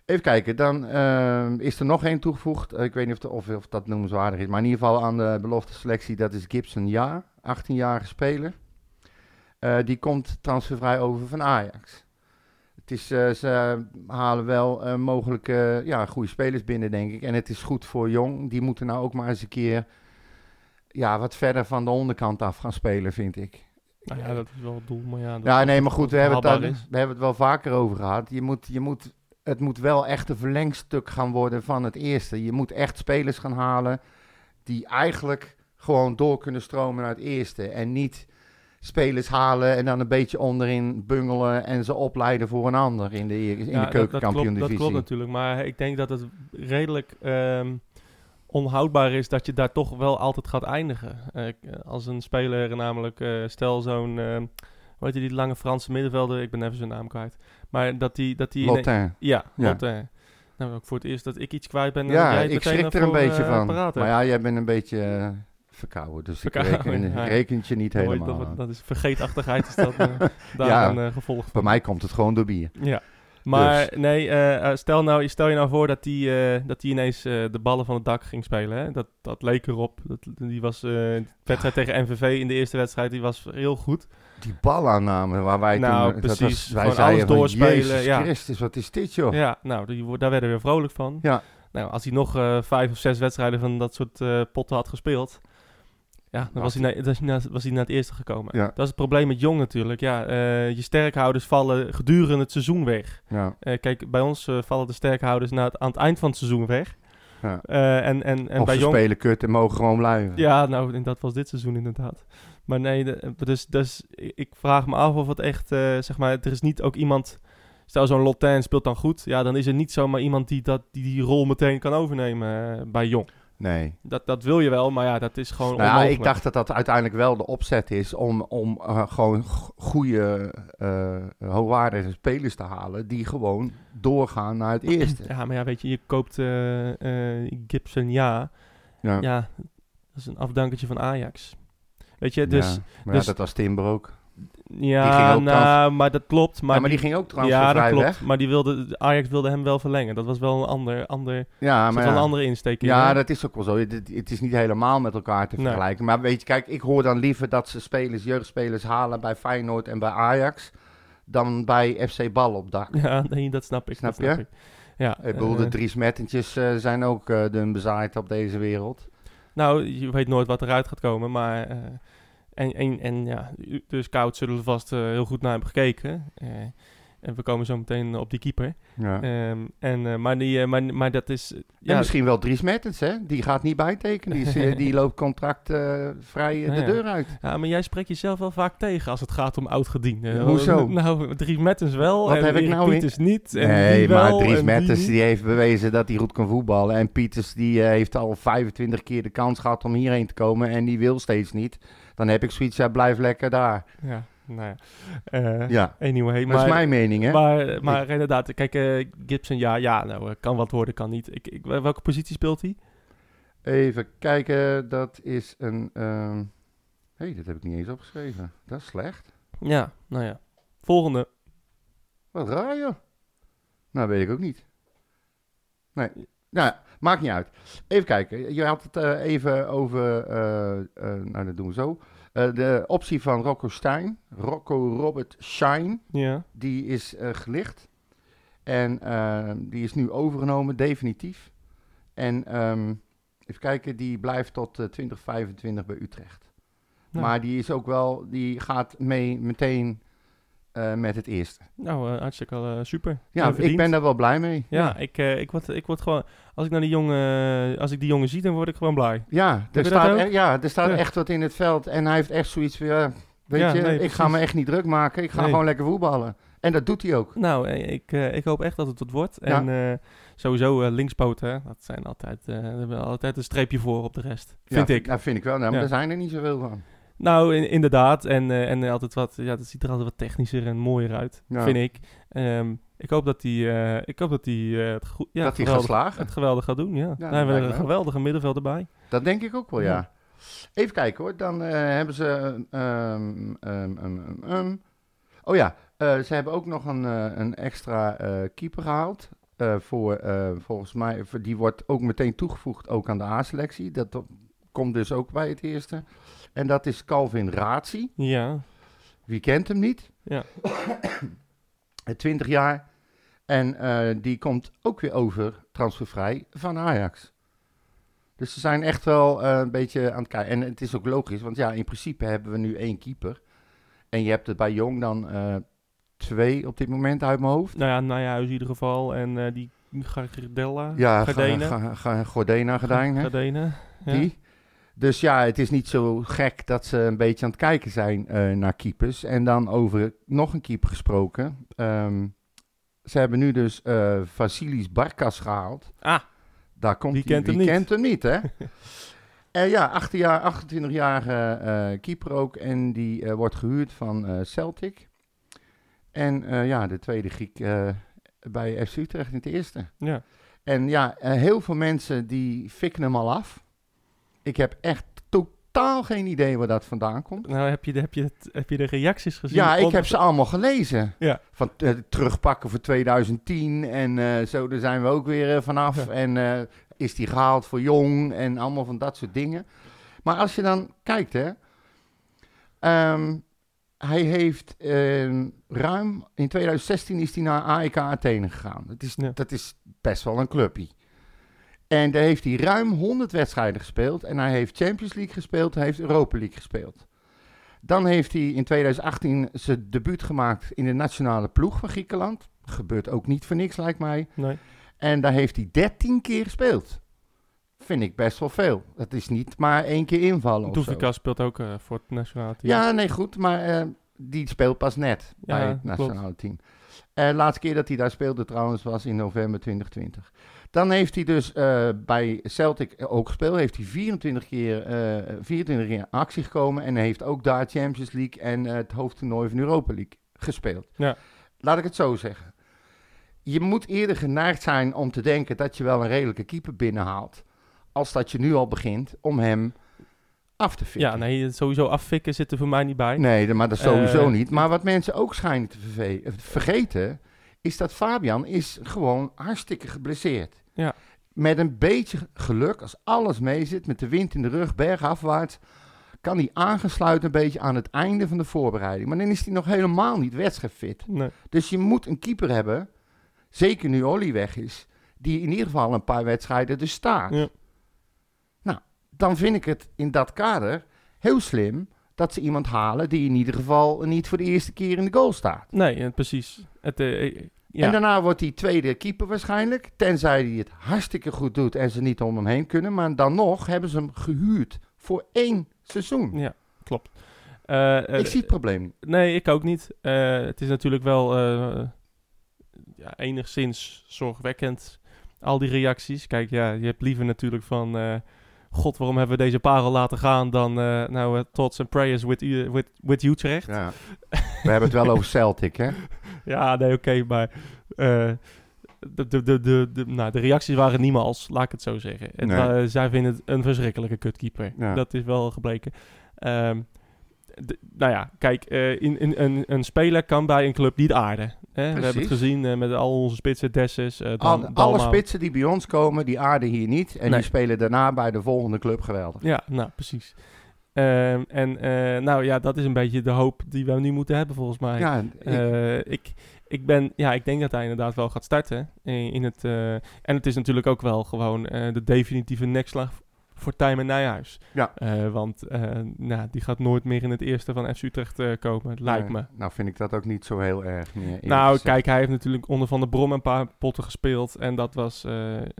[SPEAKER 2] Even kijken, dan ehm, is er nog één toegevoegd. Eh, ik weet niet of, de- of, of dat noemenswaardig is. Maar in ieder geval aan de belofte selectie, dat is Gibson Ja, 18-jarige speler. Eh, die komt transfervrij over van Ajax. Het is, eh, ze halen wel eh, mogelijke ja, goede spelers binnen, denk ik. En het is goed voor Jong. Die moeten nou ook maar eens een keer ja, wat verder van de onderkant af gaan spelen, vind ik.
[SPEAKER 1] Nou ja, dat is wel het doel, maar ja...
[SPEAKER 2] Ja, nee, maar goed, we hebben, het we hebben het wel vaker over gehad. Je moet, je moet, het moet wel echt een verlengstuk gaan worden van het eerste. Je moet echt spelers gaan halen die eigenlijk gewoon door kunnen stromen naar het eerste. En niet spelers halen en dan een beetje onderin bungelen en ze opleiden voor een ander in de, in
[SPEAKER 1] Ja,
[SPEAKER 2] de
[SPEAKER 1] dat- dat, klopt,
[SPEAKER 2] keukenkampioen
[SPEAKER 1] dat klopt natuurlijk, maar ik denk dat het redelijk ehm, onhoudbaar is dat je daar toch wel altijd gaat eindigen. Eh, als een speler namelijk, eh, stel zo'n, ehm hoe heet die lange Franse middenvelder, ik ben even zijn naam kwijt, maar dat die... Dat die
[SPEAKER 2] Lotin.
[SPEAKER 1] ja,
[SPEAKER 2] Ja.
[SPEAKER 1] Lotin. Nou, ook voor het eerst dat ik iets kwijt ben. en
[SPEAKER 2] Ja,
[SPEAKER 1] jij
[SPEAKER 2] ik schrik er een beetje
[SPEAKER 1] eh,
[SPEAKER 2] van. Maar ja, jij bent een beetje eh, verkouden, dus
[SPEAKER 1] Verkouden,
[SPEAKER 2] ik reken,
[SPEAKER 1] ja.
[SPEAKER 2] reken het je niet helemaal
[SPEAKER 1] dat, dat is vergeetachtigheid, is dat eh, daar
[SPEAKER 2] Ja.
[SPEAKER 1] een gevolg van.
[SPEAKER 2] Bij mij komt het gewoon door bier.
[SPEAKER 1] Ja. Maar
[SPEAKER 2] Dus.
[SPEAKER 1] nee, stel, nou, stel je nou voor dat die, dat die ineens de ballen van het dak ging spelen. Hè? Dat, dat leek erop. Dat, die was, de wedstrijd tegen MVV in de eerste wedstrijd, die was heel goed.
[SPEAKER 2] Die balaanname waar wij
[SPEAKER 1] Nou,
[SPEAKER 2] toen... dat
[SPEAKER 1] precies.
[SPEAKER 2] was- wij zeiden
[SPEAKER 1] alles doorspelen,
[SPEAKER 2] Jezus
[SPEAKER 1] ja.
[SPEAKER 2] Christus, wat is dit joh?
[SPEAKER 1] Ja, nou, die, daar werden we weer vrolijk van.
[SPEAKER 2] Ja.
[SPEAKER 1] Nou, als hij nog eh, vijf of zes wedstrijden van dat soort eh, potten had gespeeld... Ja, dan was hij, naar, was, hij naar, was hij naar het eerste gekomen.
[SPEAKER 2] Ja.
[SPEAKER 1] Dat is het probleem met Jong natuurlijk. Ja, eh, je sterkhouders vallen gedurende het seizoen weg.
[SPEAKER 2] Ja.
[SPEAKER 1] Kijk, bij ons vallen de sterkhouders na het, aan het eind van het seizoen weg.
[SPEAKER 2] Ja.
[SPEAKER 1] En en, en
[SPEAKER 2] of
[SPEAKER 1] bij Jong...
[SPEAKER 2] spelen kut en mogen gewoon blijven.
[SPEAKER 1] Ja, nou, en dat was dit seizoen inderdaad. Maar nee, de- dus, dus ik vraag me af of het echt, eh, zeg maar, er is niet ook iemand... Stel, zo'n Lotin speelt dan goed. Ja, dan is er niet zomaar iemand die dat, die, die rol meteen kan overnemen eh, bij Jong.
[SPEAKER 2] Nee.
[SPEAKER 1] Dat, dat wil je wel, maar ja, dat is gewoon
[SPEAKER 2] Nou
[SPEAKER 1] onmogelijk.
[SPEAKER 2] ik dacht dat dat uiteindelijk wel de opzet is om, om eh, gewoon goede, eh hoogwaardige spelers te halen die gewoon doorgaan naar het eerste.
[SPEAKER 1] Ja, maar ja, weet je, je koopt eh, Gibson, ja.
[SPEAKER 2] Ja.
[SPEAKER 1] Ja, dat is een afdankertje van Ajax. Weet je, dus...
[SPEAKER 2] Ja,
[SPEAKER 1] dus-
[SPEAKER 2] ja, dat was Timber ook.
[SPEAKER 1] Ja, nou, maar dat klopt. Maar,
[SPEAKER 2] die
[SPEAKER 1] die-
[SPEAKER 2] ging ook
[SPEAKER 1] ja, dat klopt.
[SPEAKER 2] weg.
[SPEAKER 1] Maar die wilde, Ajax wilde hem wel verlengen. Dat was wel een ander, ander,
[SPEAKER 2] Ja, maar
[SPEAKER 1] wel
[SPEAKER 2] ja.
[SPEAKER 1] een andere insteek in.
[SPEAKER 2] Ja,
[SPEAKER 1] hè?
[SPEAKER 2] dat is ook wel zo. Het, is niet helemaal met elkaar te
[SPEAKER 1] Nee.
[SPEAKER 2] vergelijken. Maar weet je, kijk, ik hoor dan liever dat ze spelers, jeugdspelers halen bij Feyenoord en bij Ajax, dan bij FC Bal op dak.
[SPEAKER 1] Ja, nee, dat snap ik.
[SPEAKER 2] Snap
[SPEAKER 1] dat snap
[SPEAKER 2] je?
[SPEAKER 1] Ik. Ja,
[SPEAKER 2] Ik bedoel,
[SPEAKER 1] eh,
[SPEAKER 2] de drie smettentjes eh, zijn ook eh dun bezaaid op deze wereld.
[SPEAKER 1] nou, je weet nooit wat eruit gaat komen, maar... en, en, en ja, de scouts zullen er vast eh, heel goed naar hebben gekeken. Eh, en we komen zo meteen op die keeper.
[SPEAKER 2] Ja.
[SPEAKER 1] Ehm, en, eh, maar, die, maar, maar dat is...
[SPEAKER 2] en
[SPEAKER 1] ja,
[SPEAKER 2] misschien wel Dries Mertens, hè? Die gaat niet bijtekenen. Die, is, die loopt contract vrij de
[SPEAKER 1] Ja.
[SPEAKER 2] deur uit.
[SPEAKER 1] Ja, maar jij spreekt jezelf wel vaak tegen als het gaat om oud-gedienden.
[SPEAKER 2] Hoezo?
[SPEAKER 1] Nou, Dries Mertens wel
[SPEAKER 2] Wat
[SPEAKER 1] en
[SPEAKER 2] heb ik nou in?
[SPEAKER 1] Pieters niet. En
[SPEAKER 2] Nee,
[SPEAKER 1] die
[SPEAKER 2] maar Dries
[SPEAKER 1] en
[SPEAKER 2] Mertens
[SPEAKER 1] die
[SPEAKER 2] heeft bewezen dat hij goed kan voetballen. En Pieters die heeft al 25 keer de kans gehad om hierheen te komen. En die wil steeds niet. Dan heb ik zoiets, ja, blijf lekker daar.
[SPEAKER 1] Ja, nou ja. Eh,
[SPEAKER 2] Ja,
[SPEAKER 1] Anyway,
[SPEAKER 2] dat
[SPEAKER 1] maar,
[SPEAKER 2] is mijn mening, hè?
[SPEAKER 1] maar, maar inderdaad, kijk, eh, Gibson, ja, ja, nou, eh, kan wat worden, kan niet. Ik, ik, welke positie speelt hij?
[SPEAKER 2] Even kijken, dat is een... ehm hey, dat heb ik niet eens opgeschreven. Dat is slecht.
[SPEAKER 1] Ja, nou ja. Volgende.
[SPEAKER 2] Wat raar, joh. Nou, weet ik ook niet. Nee. Nou, maakt niet uit. Even kijken. Je had het eh, even over... eh, eh, nou, dat doen we zo. De optie van Rocco Stein. Rocco Robert Shine.
[SPEAKER 1] Ja,
[SPEAKER 2] Die is gelicht. En die is nu overgenomen, definitief. En ehm, even kijken, die blijft tot eh, 2025 bij Utrecht.
[SPEAKER 1] Nou.
[SPEAKER 2] Maar die is ook wel, die gaat mee meteen eh, met het eerste.
[SPEAKER 1] nou, eh, hartstikke eh, super.
[SPEAKER 2] Ja, ik ben daar wel blij mee.
[SPEAKER 1] Ja, Ik, eh, ik, word, ik word gewoon... Als ik, naar die jongen, als ik die jongen zie, dan word ik gewoon blij.
[SPEAKER 2] Ja,
[SPEAKER 1] je
[SPEAKER 2] er staat, e- ja, er staat
[SPEAKER 1] Ja.
[SPEAKER 2] echt wat in het veld. En hij heeft echt zoiets van, ja, weet
[SPEAKER 1] Ja,
[SPEAKER 2] je,
[SPEAKER 1] nee,
[SPEAKER 2] ik ga me echt niet druk maken. Ik ga
[SPEAKER 1] Nee.
[SPEAKER 2] gewoon lekker voetballen. En dat doet hij ook.
[SPEAKER 1] Nou, ik, eh, ik hoop echt dat het wat wordt.
[SPEAKER 2] Ja.
[SPEAKER 1] En eh, sowieso linkspoten, hè, dat zijn altijd, eh, altijd een streepje voor op de rest. Vind
[SPEAKER 2] ja,
[SPEAKER 1] ik.
[SPEAKER 2] Dat vind ik wel. Nou, maar daar zijn er niet zoveel van.
[SPEAKER 1] Nou, in- inderdaad. En, eh, en altijd wat, ja, dat ziet er altijd wat technischer en mooier uit,
[SPEAKER 2] Ja.
[SPEAKER 1] vind ik. Ehm, ik hoop dat hij eh, ik hoop dat hij eh, het, goed, ja,
[SPEAKER 2] dat gaat
[SPEAKER 1] geweldig,
[SPEAKER 2] slagen.
[SPEAKER 1] het geweldig gaat doen. Ja.
[SPEAKER 2] dat
[SPEAKER 1] Daar hebben we een geweldige middenvelder bij.
[SPEAKER 2] Dat denk ik ook wel, ja.
[SPEAKER 1] Ja.
[SPEAKER 2] Even kijken hoor. Dan hebben ze. ehm. Oh ja, ze hebben ook nog een, een extra keeper gehaald. Eh, voor, volgens mij, die wordt ook meteen toegevoegd ook aan de A-selectie. Dat komt dus ook bij het eerste. En dat is Calvin Razi.
[SPEAKER 1] Ja,
[SPEAKER 2] Wie kent hem niet?
[SPEAKER 1] Ja.
[SPEAKER 2] 20 jaar. En eh, die komt ook weer over transfervrij van Ajax. Dus ze zijn echt wel eh, een beetje aan het kijken. En het is ook logisch, want ja, in principe hebben we nu één keeper. En je hebt het bij Jong dan eh, twee op dit moment uit mijn hoofd.
[SPEAKER 1] Nou ja, Nijhuis in ieder geval. En die Gardella.
[SPEAKER 2] Ja,
[SPEAKER 1] Gardena.
[SPEAKER 2] Ga- Gordena.
[SPEAKER 1] Ja.
[SPEAKER 2] Die. Dus ja, het is niet zo gek dat ze een beetje aan het kijken zijn eh, naar keepers. En dan over nog een keeper gesproken. Ehm, ze hebben nu dus eh Vasilis Barkas gehaald.
[SPEAKER 1] Ah,
[SPEAKER 2] Daar komt hij.
[SPEAKER 1] kent hem
[SPEAKER 2] Wie
[SPEAKER 1] niet?
[SPEAKER 2] kent hem niet, hè? En ja, 18 jaar, 28-jarige eh, keeper ook. En die eh, wordt gehuurd van eh, Celtic. En eh, ja, de tweede Griek eh, bij FC Utrecht in het eerste.
[SPEAKER 1] ja.
[SPEAKER 2] En ja, eh, heel veel mensen die fikken hem al af. Ik heb echt totaal geen idee waar dat vandaan komt.
[SPEAKER 1] Nou, heb je, de, heb, je het, heb je de reacties gezien?
[SPEAKER 2] Ja, ik heb ze allemaal gelezen.
[SPEAKER 1] Ja.
[SPEAKER 2] Van eh, terugpakken voor 2010 en eh, zo, daar zijn we ook weer eh, vanaf.
[SPEAKER 1] Ja.
[SPEAKER 2] En is die gehaald voor jong en allemaal van dat soort dingen. Maar als je dan kijkt, hè. ehm, hij heeft ruim, in 2016 is hij naar AEK Athene gegaan. Dat is,
[SPEAKER 1] Ja.
[SPEAKER 2] dat is best wel een clubje. En daar heeft hij ruim 100 wedstrijden gespeeld. En hij heeft Champions League gespeeld, hij heeft Europa League gespeeld. Dan heeft hij in 2018 zijn debuut gemaakt in de nationale ploeg van Griekenland. Gebeurt ook niet voor niks, lijkt mij.
[SPEAKER 1] Nee.
[SPEAKER 2] En daar heeft hij 13 keer gespeeld. Vind ik best wel veel. Dat is niet maar één keer invallen.
[SPEAKER 1] Doefika speelt ook eh, voor het nationale team.
[SPEAKER 2] Ja, nee, goed. Maar eh, die speelt pas net
[SPEAKER 1] Ja,
[SPEAKER 2] bij het
[SPEAKER 1] klopt.
[SPEAKER 2] nationale team. Eh laatste keer dat hij daar speelde trouwens was in november 2020. Dan heeft hij dus eh, bij Celtic ook gespeeld. Heeft hij 24 keer, eh 24 keer in actie gekomen. En heeft ook daar Champions League en eh, het hoofdtoernooi van Europa League gespeeld.
[SPEAKER 1] Ja.
[SPEAKER 2] Laat ik het zo zeggen. Je moet eerder geneigd zijn om te denken dat je wel een redelijke keeper binnenhaalt. Als dat je nu al begint om hem af te fikken.
[SPEAKER 1] Ja, nee, sowieso affikken zit er voor mij niet bij.
[SPEAKER 2] Nee, maar dat sowieso
[SPEAKER 1] Eh,
[SPEAKER 2] niet. Maar wat mensen ook schijnen te eh, vergeten, is dat Fabian is gewoon hartstikke geblesseerd.
[SPEAKER 1] Ja.
[SPEAKER 2] Met een beetje geluk, als alles meezit, met de wind in de rug, bergafwaarts, kan hij aangesluiten een beetje aan het einde van de voorbereiding. Maar dan is hij nog helemaal niet wedstrijdfit.
[SPEAKER 1] Nee.
[SPEAKER 2] Dus je moet een keeper hebben, zeker nu Olly weg is, die in ieder geval een paar wedstrijden dus staat.
[SPEAKER 1] Ja.
[SPEAKER 2] Nou, dan vind ik het in dat kader heel slim dat ze iemand halen die in ieder geval niet voor de eerste keer in de goal staat.
[SPEAKER 1] Nee, precies. Het, eh, ja.
[SPEAKER 2] En daarna wordt hij tweede keeper waarschijnlijk, tenzij hij het hartstikke goed doet en ze niet om hem heen kunnen. Maar dan nog hebben ze hem gehuurd voor één seizoen.
[SPEAKER 1] ja, klopt. Eh, eh,
[SPEAKER 2] ik zie het probleem.
[SPEAKER 1] Nee, ik ook niet. Eh, het is natuurlijk wel ja, enigszins zorgwekkend, al die reacties. Kijk, ja, je hebt liever natuurlijk van... God, waarom hebben we deze parel laten gaan dan... eh, nou, eh, thoughts and prayers with, with, with Utrecht.
[SPEAKER 2] Ja. We hebben het wel over Celtic, hè?
[SPEAKER 1] Ja, nee, oké, maar... eh, de, de, de, de, de, nou, de reacties waren niemals, laat ik het zo zeggen. Het
[SPEAKER 2] Nee.
[SPEAKER 1] zij vinden het een verschrikkelijke kutkeeper.
[SPEAKER 2] Ja.
[SPEAKER 1] Dat is wel gebleken. Ehm, de- nou ja, kijk, eh, in, in, een, een speler kan bij een club niet aarden. Hè? We hebben het gezien eh, met al onze spitsen, Dessus, eh,
[SPEAKER 2] Al-
[SPEAKER 1] Dan,
[SPEAKER 2] alle
[SPEAKER 1] Dalmau.
[SPEAKER 2] spitsen die bij ons komen, die aarden hier niet. En
[SPEAKER 1] Nee.
[SPEAKER 2] die spelen daarna bij de volgende club geweldig.
[SPEAKER 1] Ja, nou, precies. Ehm, en eh, nou ja, dat is een beetje de hoop die we nu moeten hebben volgens mij.
[SPEAKER 2] Ja, ik-
[SPEAKER 1] Eh, ik, ik, ben, ja, ik denk dat hij inderdaad wel gaat starten. In, in het, eh, en het is natuurlijk ook wel gewoon de definitieve nekslag voor Tijmen Nijhuis.
[SPEAKER 2] Ja.
[SPEAKER 1] Want nou, die gaat nooit meer in het eerste van FC Utrecht komen, lijkt me.
[SPEAKER 2] Nou vind ik dat ook niet zo heel erg meer.
[SPEAKER 1] Nou,
[SPEAKER 2] gezegd.
[SPEAKER 1] kijk, hij heeft natuurlijk onder Van der Brom een paar potten gespeeld. En dat was,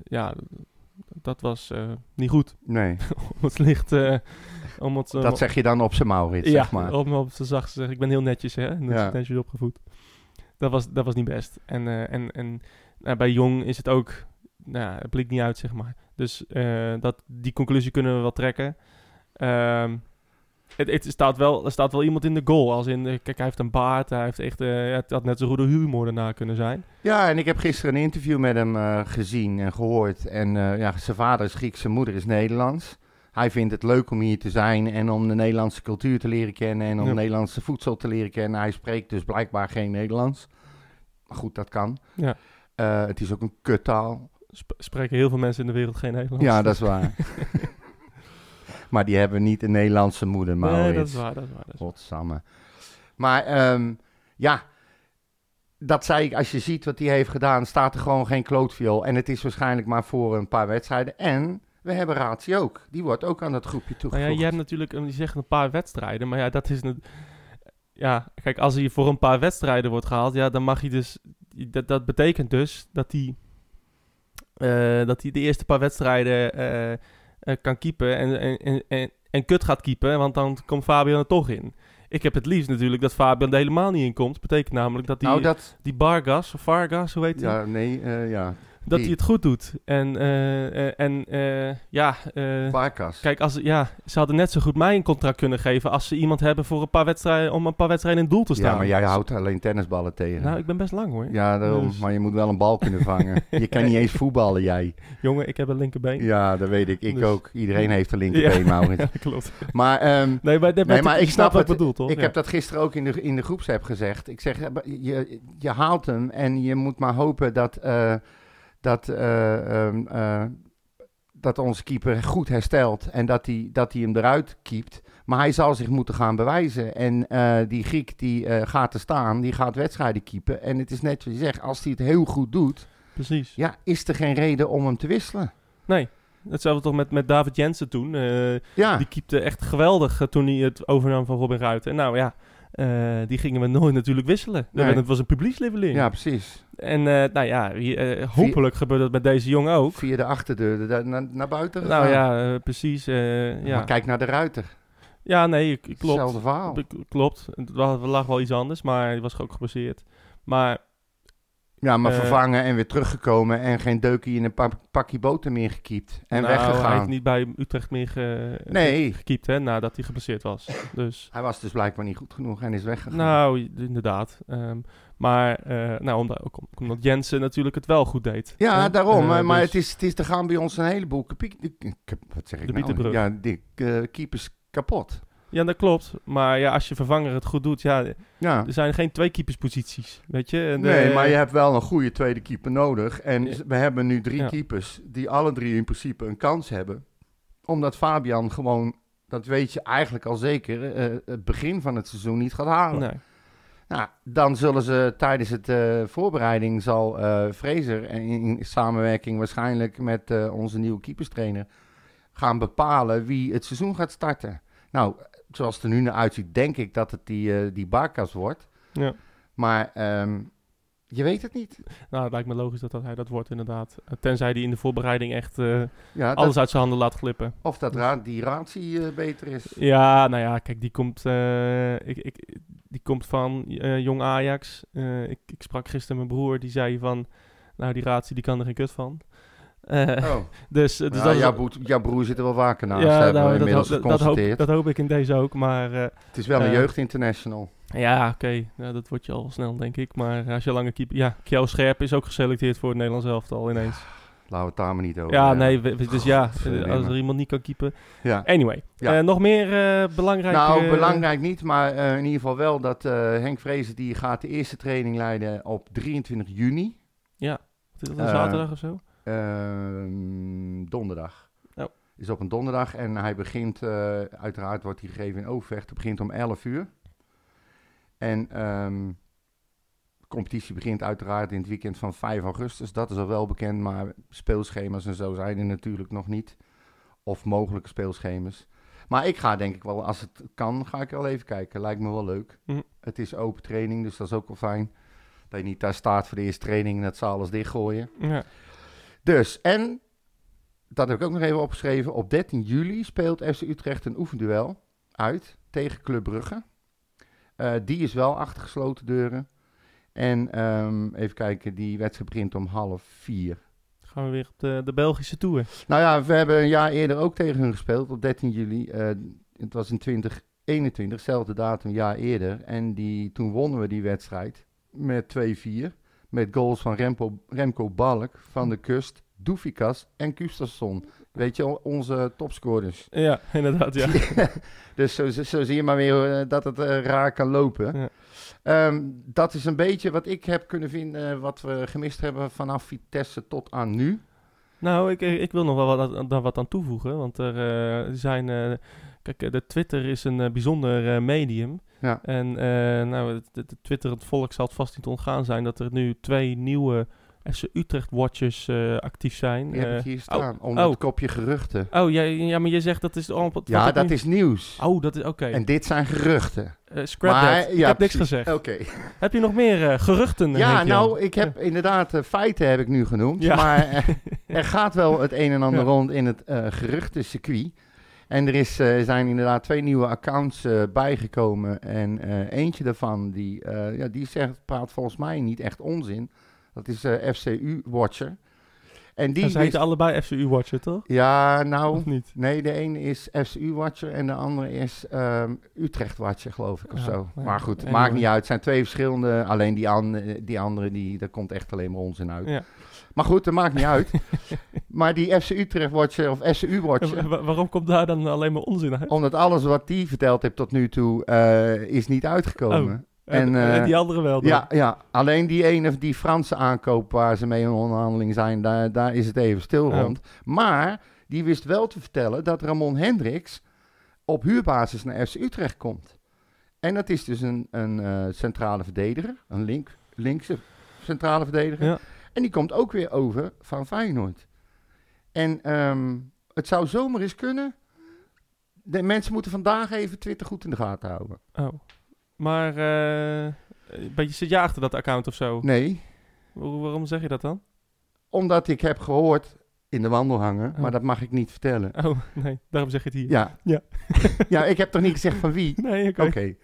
[SPEAKER 1] ja, dat was niet goed.
[SPEAKER 2] Nee,
[SPEAKER 1] om het licht... eh, om het,
[SPEAKER 2] dat zeg je dan op zijn Maurits,
[SPEAKER 1] ja,
[SPEAKER 2] zeg maar.
[SPEAKER 1] om op zijn zacht te zeggen. Ik ben heel netjes, hè. Netjes,
[SPEAKER 2] Ja.
[SPEAKER 1] netjes opgevoed. Dat was, dat was niet best. En, eh, en, en nou, bij Jong is het ook... Nou, het blikt niet uit, zeg maar. Dus eh, dat, die conclusie kunnen we wel trekken. Ehm, het, het staat wel, er staat wel iemand in de goal. Als in, eh, kijk, hij heeft een baard. Hij heeft echt... eh, het had net zo goed een huurmoordenaar kunnen zijn.
[SPEAKER 2] Ja, en ik heb gisteren een interview met hem eh, gezien en gehoord. En eh, ja, zijn vader is Grieks, zijn moeder is Nederlands. Hij vindt het leuk om hier te zijn en om de Nederlandse cultuur te leren kennen en om
[SPEAKER 1] Ja.
[SPEAKER 2] Nederlandse voedsel te leren kennen. Hij spreekt dus blijkbaar geen Nederlands. Maar goed, dat kan.
[SPEAKER 1] Ja.
[SPEAKER 2] Eh, het is ook een kuttaal.
[SPEAKER 1] Sp- spreken heel veel mensen in de wereld geen Nederlands.
[SPEAKER 2] Ja, dat is waar. maar die hebben niet een Nederlandse moeder,
[SPEAKER 1] Nee,
[SPEAKER 2] Maurits.
[SPEAKER 1] dat is waar, dat is waar. Dat is waar.
[SPEAKER 2] Godsamme. Maar ehm, ja, dat zei ik, als je ziet wat hij heeft gedaan, staat er gewoon geen klootviool. En het is waarschijnlijk maar voor een paar wedstrijden. En We hebben Ratie ook. Die wordt ook aan dat groepje
[SPEAKER 1] Nou
[SPEAKER 2] toegevoegd.
[SPEAKER 1] ja, je hebt natuurlijk, eh, je zegt een paar wedstrijden, maar ja, dat is een... Ja, kijk, als hij voor een paar wedstrijden wordt gehaald, ja, dan mag hij dus... Dat, dat betekent dus dat hij, eh, dat hij de eerste paar wedstrijden eh, eh, kan keepen en, en, en, en, kut gaat keepen, want dan komt Fabian er toch in. Ik heb het liefst natuurlijk dat Fabian er helemaal niet in komt. Betekent namelijk dat die,
[SPEAKER 2] nou, dat...
[SPEAKER 1] die Bargas, of Vargas, hoe heet hij?
[SPEAKER 2] Ja, nee, eh, ja.
[SPEAKER 1] Dat hij het goed doet. En, eh, eh, en eh, ja...
[SPEAKER 2] Barkas.
[SPEAKER 1] Kijk, als, ja, ze hadden net zo goed mij een contract kunnen geven als ze iemand hebben voor een paar wedstrijden, om een paar wedstrijden in het doel te staan.
[SPEAKER 2] Ja, maar jij houdt alleen tennisballen tegen.
[SPEAKER 1] Nou, ik ben best lang hoor.
[SPEAKER 2] ja, daarom.
[SPEAKER 1] dus-
[SPEAKER 2] Maar je moet wel een bal kunnen vangen. je kan niet eens voetballen, jij.
[SPEAKER 1] Jongen, ik heb een linkerbeen.
[SPEAKER 2] Ja, dat weet ik. Ik
[SPEAKER 1] Dus-
[SPEAKER 2] ook. Iedereen heeft een linkerbeen, Maurits.
[SPEAKER 1] Ja, klopt.
[SPEAKER 2] Maar
[SPEAKER 1] Nee,
[SPEAKER 2] ehm,
[SPEAKER 1] maar, nee,
[SPEAKER 2] maar ik snap
[SPEAKER 1] wat ik
[SPEAKER 2] het.
[SPEAKER 1] bedoel, toch?
[SPEAKER 2] ik
[SPEAKER 1] Ja.
[SPEAKER 2] heb dat gisteren ook in de, in de groepsapp gezegd. Ik zeg, je, je haalt hem en je moet maar hopen dat, dat, eh, ehm, eh, dat onze keeper goed herstelt en dat hij, dat hij hem eruit keept. Maar hij zal zich moeten gaan bewijzen. En eh, die Griek die gaat er staan, die gaat wedstrijden keepen. En het is net wat je zegt, als hij het heel goed doet,
[SPEAKER 1] Precies.
[SPEAKER 2] ja, is er geen reden om hem te wisselen.
[SPEAKER 1] Nee. Hetzelfde toch met, met David Jensen toen.
[SPEAKER 2] Ja,
[SPEAKER 1] Die keepte echt geweldig toen hij het overnam van Robin Ruiten. En nou ja, eh, die gingen we nooit natuurlijk wisselen.
[SPEAKER 2] Nee.
[SPEAKER 1] Het was een publiekslieveling.
[SPEAKER 2] ja precies.
[SPEAKER 1] En eh, nou ja, eh, hopelijk gebeurt dat met deze jongen ook.
[SPEAKER 2] Via de achterdeur de- naar, naar buiten
[SPEAKER 1] Nou ja, precies. ja.
[SPEAKER 2] Maar kijk naar de ruiter.
[SPEAKER 1] ja, nee, klopt.
[SPEAKER 2] Hetzelfde verhaal.
[SPEAKER 1] Klopt. Het lag wel iets anders, maar hij was ook gebaseerd. Maar
[SPEAKER 2] Ja, maar
[SPEAKER 1] Eh,
[SPEAKER 2] vervangen en weer teruggekomen en geen deukje in een pa- pakje boter meer gekiept. En
[SPEAKER 1] nou, hij
[SPEAKER 2] weggegaan.
[SPEAKER 1] heeft niet bij Utrecht meer ge
[SPEAKER 2] Nee.
[SPEAKER 1] ge- gekiept, hè, nadat hij geblesseerd was. Dus,
[SPEAKER 2] Hij was dus blijkbaar niet goed genoeg en is weggegaan.
[SPEAKER 1] nou, inderdaad. Ehm, maar, eh, nou, omdat, omdat Jensen natuurlijk het wel goed deed.
[SPEAKER 2] ja,
[SPEAKER 1] hè.
[SPEAKER 2] daarom.
[SPEAKER 1] Eh,
[SPEAKER 2] maar
[SPEAKER 1] dus-
[SPEAKER 2] het is, het is, er gaan bij ons een heleboel wat zeg ik
[SPEAKER 1] De
[SPEAKER 2] nou? Ja, die keepers kapot.
[SPEAKER 1] Ja, dat klopt. Maar ja, als je vervanger het goed doet, ja,
[SPEAKER 2] Ja.
[SPEAKER 1] er zijn geen twee keepersposities, weet je. En,
[SPEAKER 2] Nee,
[SPEAKER 1] eh,
[SPEAKER 2] maar je hebt wel een goede tweede keeper nodig. En
[SPEAKER 1] Ja.
[SPEAKER 2] we hebben nu drie
[SPEAKER 1] Ja.
[SPEAKER 2] keepers die alle drie in principe een kans hebben. Omdat Fabian gewoon, dat weet je eigenlijk al zeker, eh, het begin van het seizoen niet gaat halen.
[SPEAKER 1] Nee.
[SPEAKER 2] Nou, dan zullen ze tijdens het eh, voorbereiding zal eh Fraser in, in samenwerking waarschijnlijk met onze nieuwe keeperstrainer gaan bepalen wie het seizoen gaat starten. Nou, zoals het er nu naar uitziet, denk ik dat het die, eh die Barkas wordt.
[SPEAKER 1] Ja.
[SPEAKER 2] Maar ehm, je weet het niet.
[SPEAKER 1] Nou, het lijkt me logisch dat, dat hij dat wordt, inderdaad. Tenzij hij in de voorbereiding echt eh,
[SPEAKER 2] Ja, dat-
[SPEAKER 1] alles uit zijn handen laat glippen.
[SPEAKER 2] of dat ra die ratie eh, beter is.
[SPEAKER 1] Ja, nou ja, kijk, die komt, ik, ik, die komt van Jong Ajax. Ik, ik sprak gisteren met mijn broer, die zei van... Nou, die ratie, die kan er geen kut van. Eh,
[SPEAKER 2] Oh,
[SPEAKER 1] dus, dus
[SPEAKER 2] ja,
[SPEAKER 1] dat
[SPEAKER 2] jouw, broer, jouw broer zit er wel vaker naast,
[SPEAKER 1] ja,
[SPEAKER 2] hebben
[SPEAKER 1] nou,
[SPEAKER 2] we
[SPEAKER 1] dat,
[SPEAKER 2] inmiddels
[SPEAKER 1] hoop, dat, hoop, dat hoop ik in deze ook. Maar eh,
[SPEAKER 2] het is wel een
[SPEAKER 1] eh,
[SPEAKER 2] jeugdinternational.
[SPEAKER 1] ja, oké, ja, dat wordt je al snel, denk ik. Maar als je lange keeper... Ja, Kjell Scherp is ook geselecteerd voor het Nederlands elftal ineens.
[SPEAKER 2] Laten we het daar maar niet over
[SPEAKER 1] Ja, nee, we- dus ja, als er iemand niet kan keepen.
[SPEAKER 2] Ja.
[SPEAKER 1] Anyway,
[SPEAKER 2] Ja.
[SPEAKER 1] eh, nog meer eh belangrijke...
[SPEAKER 2] Nou, belangrijk niet, maar eh, in ieder geval wel dat eh, Henk Vrezen die gaat de eerste training leiden op 23 juni.
[SPEAKER 1] Is dat een
[SPEAKER 2] eh,
[SPEAKER 1] zaterdag of zo?
[SPEAKER 2] Ehm, donderdag.
[SPEAKER 1] Oh.
[SPEAKER 2] Is op een donderdag en hij begint, eh, uiteraard wordt hij gegeven in Overvecht, het begint om 11 uur. En ehm, de competitie begint uiteraard in het weekend van 5 augustus. Dat is al wel bekend, maar speelschema's en zo zijn er natuurlijk nog niet. Of mogelijke speelschema's. Maar ik ga denk ik wel, als het kan, ga ik wel even kijken. Lijkt me wel leuk.
[SPEAKER 1] Mhm.
[SPEAKER 2] Het is open training, dus dat is ook wel fijn. Dat je niet daar staat voor de eerste training en dat ze alles dichtgooien.
[SPEAKER 1] Ja.
[SPEAKER 2] Dus, en dat heb ik ook nog even opgeschreven. Op 13 juli speelt FC Utrecht een oefenduel uit tegen Club Brugge. Eh, die is wel achter gesloten deuren. En ehm, even kijken, die wedstrijd begint om half vier.
[SPEAKER 1] Gaan we weer op de, de Belgische Tour.
[SPEAKER 2] Nou ja, we hebben een jaar eerder ook tegen hun gespeeld, op 13 juli. Eh, het was in 2021, dezelfde datum, een jaar eerder. En die, toen wonnen we die wedstrijd met 2-4. Met goals van Remco, Remco Balk, Van de Kust, Doefikas en Gustafsson. Weet je, onze topscorers.
[SPEAKER 1] Ja, inderdaad, ja.
[SPEAKER 2] Dus zo, zo zie je maar weer eh, dat het eh, raar kan lopen.
[SPEAKER 1] Ja.
[SPEAKER 2] Ehm, dat is een beetje wat ik heb kunnen vinden, eh, wat we gemist hebben vanaf Vitesse tot aan nu.
[SPEAKER 1] Nou, ik, ik wil nog wel wat, daar wat aan toevoegen. Want er zijn... kijk, eh, de Twitter is een eh, bijzonder eh, medium.
[SPEAKER 2] Ja.
[SPEAKER 1] En nou, het, het, het Twitter, het volk zal het vast niet ontgaan zijn... dat er nu twee nieuwe FC Utrecht Watchers actief zijn.
[SPEAKER 2] Die heb ik hier staan, onder
[SPEAKER 1] oh.
[SPEAKER 2] het kopje geruchten.
[SPEAKER 1] oh, ja, ja, maar je zegt dat is allemaal... wat
[SPEAKER 2] Ja, dat
[SPEAKER 1] nu-
[SPEAKER 2] is nieuws.
[SPEAKER 1] Oh, dat is oké.
[SPEAKER 2] En dit zijn geruchten.
[SPEAKER 1] Eh, scrap
[SPEAKER 2] Maar.
[SPEAKER 1] Ik heb niks gezegd.
[SPEAKER 2] Oké.
[SPEAKER 1] Heb je nog meer geruchten?
[SPEAKER 2] Ja, nou, ik heb inderdaad feiten heb ik nu genoemd.
[SPEAKER 1] Ja.
[SPEAKER 2] Maar er gaat wel het een en ander rond in het geruchtencircuit. En er is, eh, zijn inderdaad twee nieuwe accounts eh, bijgekomen. En eh, eentje daarvan, die, ja, die zegt, praat volgens mij niet echt onzin. Dat is FCU Watcher. En die
[SPEAKER 1] Ja, Ze allebei FCU Watcher, toch?
[SPEAKER 2] Ja, nou,
[SPEAKER 1] Of niet?
[SPEAKER 2] nee, de ene is FCU Watcher en de andere is ehm, Utrecht Watcher, geloof ik, of
[SPEAKER 1] Ja,
[SPEAKER 2] zo.
[SPEAKER 1] ja,
[SPEAKER 2] Maar goed, maakt niet uit. Het zijn twee verschillende. Alleen die, an- die andere, die, daar komt echt alleen maar onzin uit.
[SPEAKER 1] Ja.
[SPEAKER 2] Maar goed, dat maakt niet uit. maar die FC Utrecht Watcher of FCU Watcher,
[SPEAKER 1] En wa- waarom komt daar dan alleen maar onzin uit?
[SPEAKER 2] omdat alles wat die verteld heeft tot nu toe, eh, is niet uitgekomen.
[SPEAKER 1] en,
[SPEAKER 2] en,
[SPEAKER 1] en
[SPEAKER 2] eh,
[SPEAKER 1] die andere wel dan?
[SPEAKER 2] Ja, ja, alleen die ene, die Franse aankoop waar ze mee in onderhandeling zijn, daar, daar is het even stil
[SPEAKER 1] Oh.
[SPEAKER 2] rond. Maar die wist wel te vertellen dat Ramon Hendricks op huurbasis naar FC Utrecht komt. En dat is dus een, een eh, centrale verdediger, een link, linkse centrale verdediger.
[SPEAKER 1] Ja.
[SPEAKER 2] En die komt ook weer over van Feyenoord. En ehm, het zou zomaar eens kunnen. De mensen moeten vandaag even Twitter goed in de gaten houden.
[SPEAKER 1] Oh. Maar, eh, een beetje zit je achter dat account of zo?
[SPEAKER 2] Nee,
[SPEAKER 1] waarom zeg je dat dan?
[SPEAKER 2] Omdat ik heb gehoord in de wandelhangen,
[SPEAKER 1] Oh.
[SPEAKER 2] maar dat mag ik niet vertellen.
[SPEAKER 1] Oh, nee, daarom zeg je het hier.
[SPEAKER 2] Ja.
[SPEAKER 1] Ja.
[SPEAKER 2] ja, ik heb toch niet gezegd van wie?
[SPEAKER 1] Nee, oké.
[SPEAKER 2] Oké.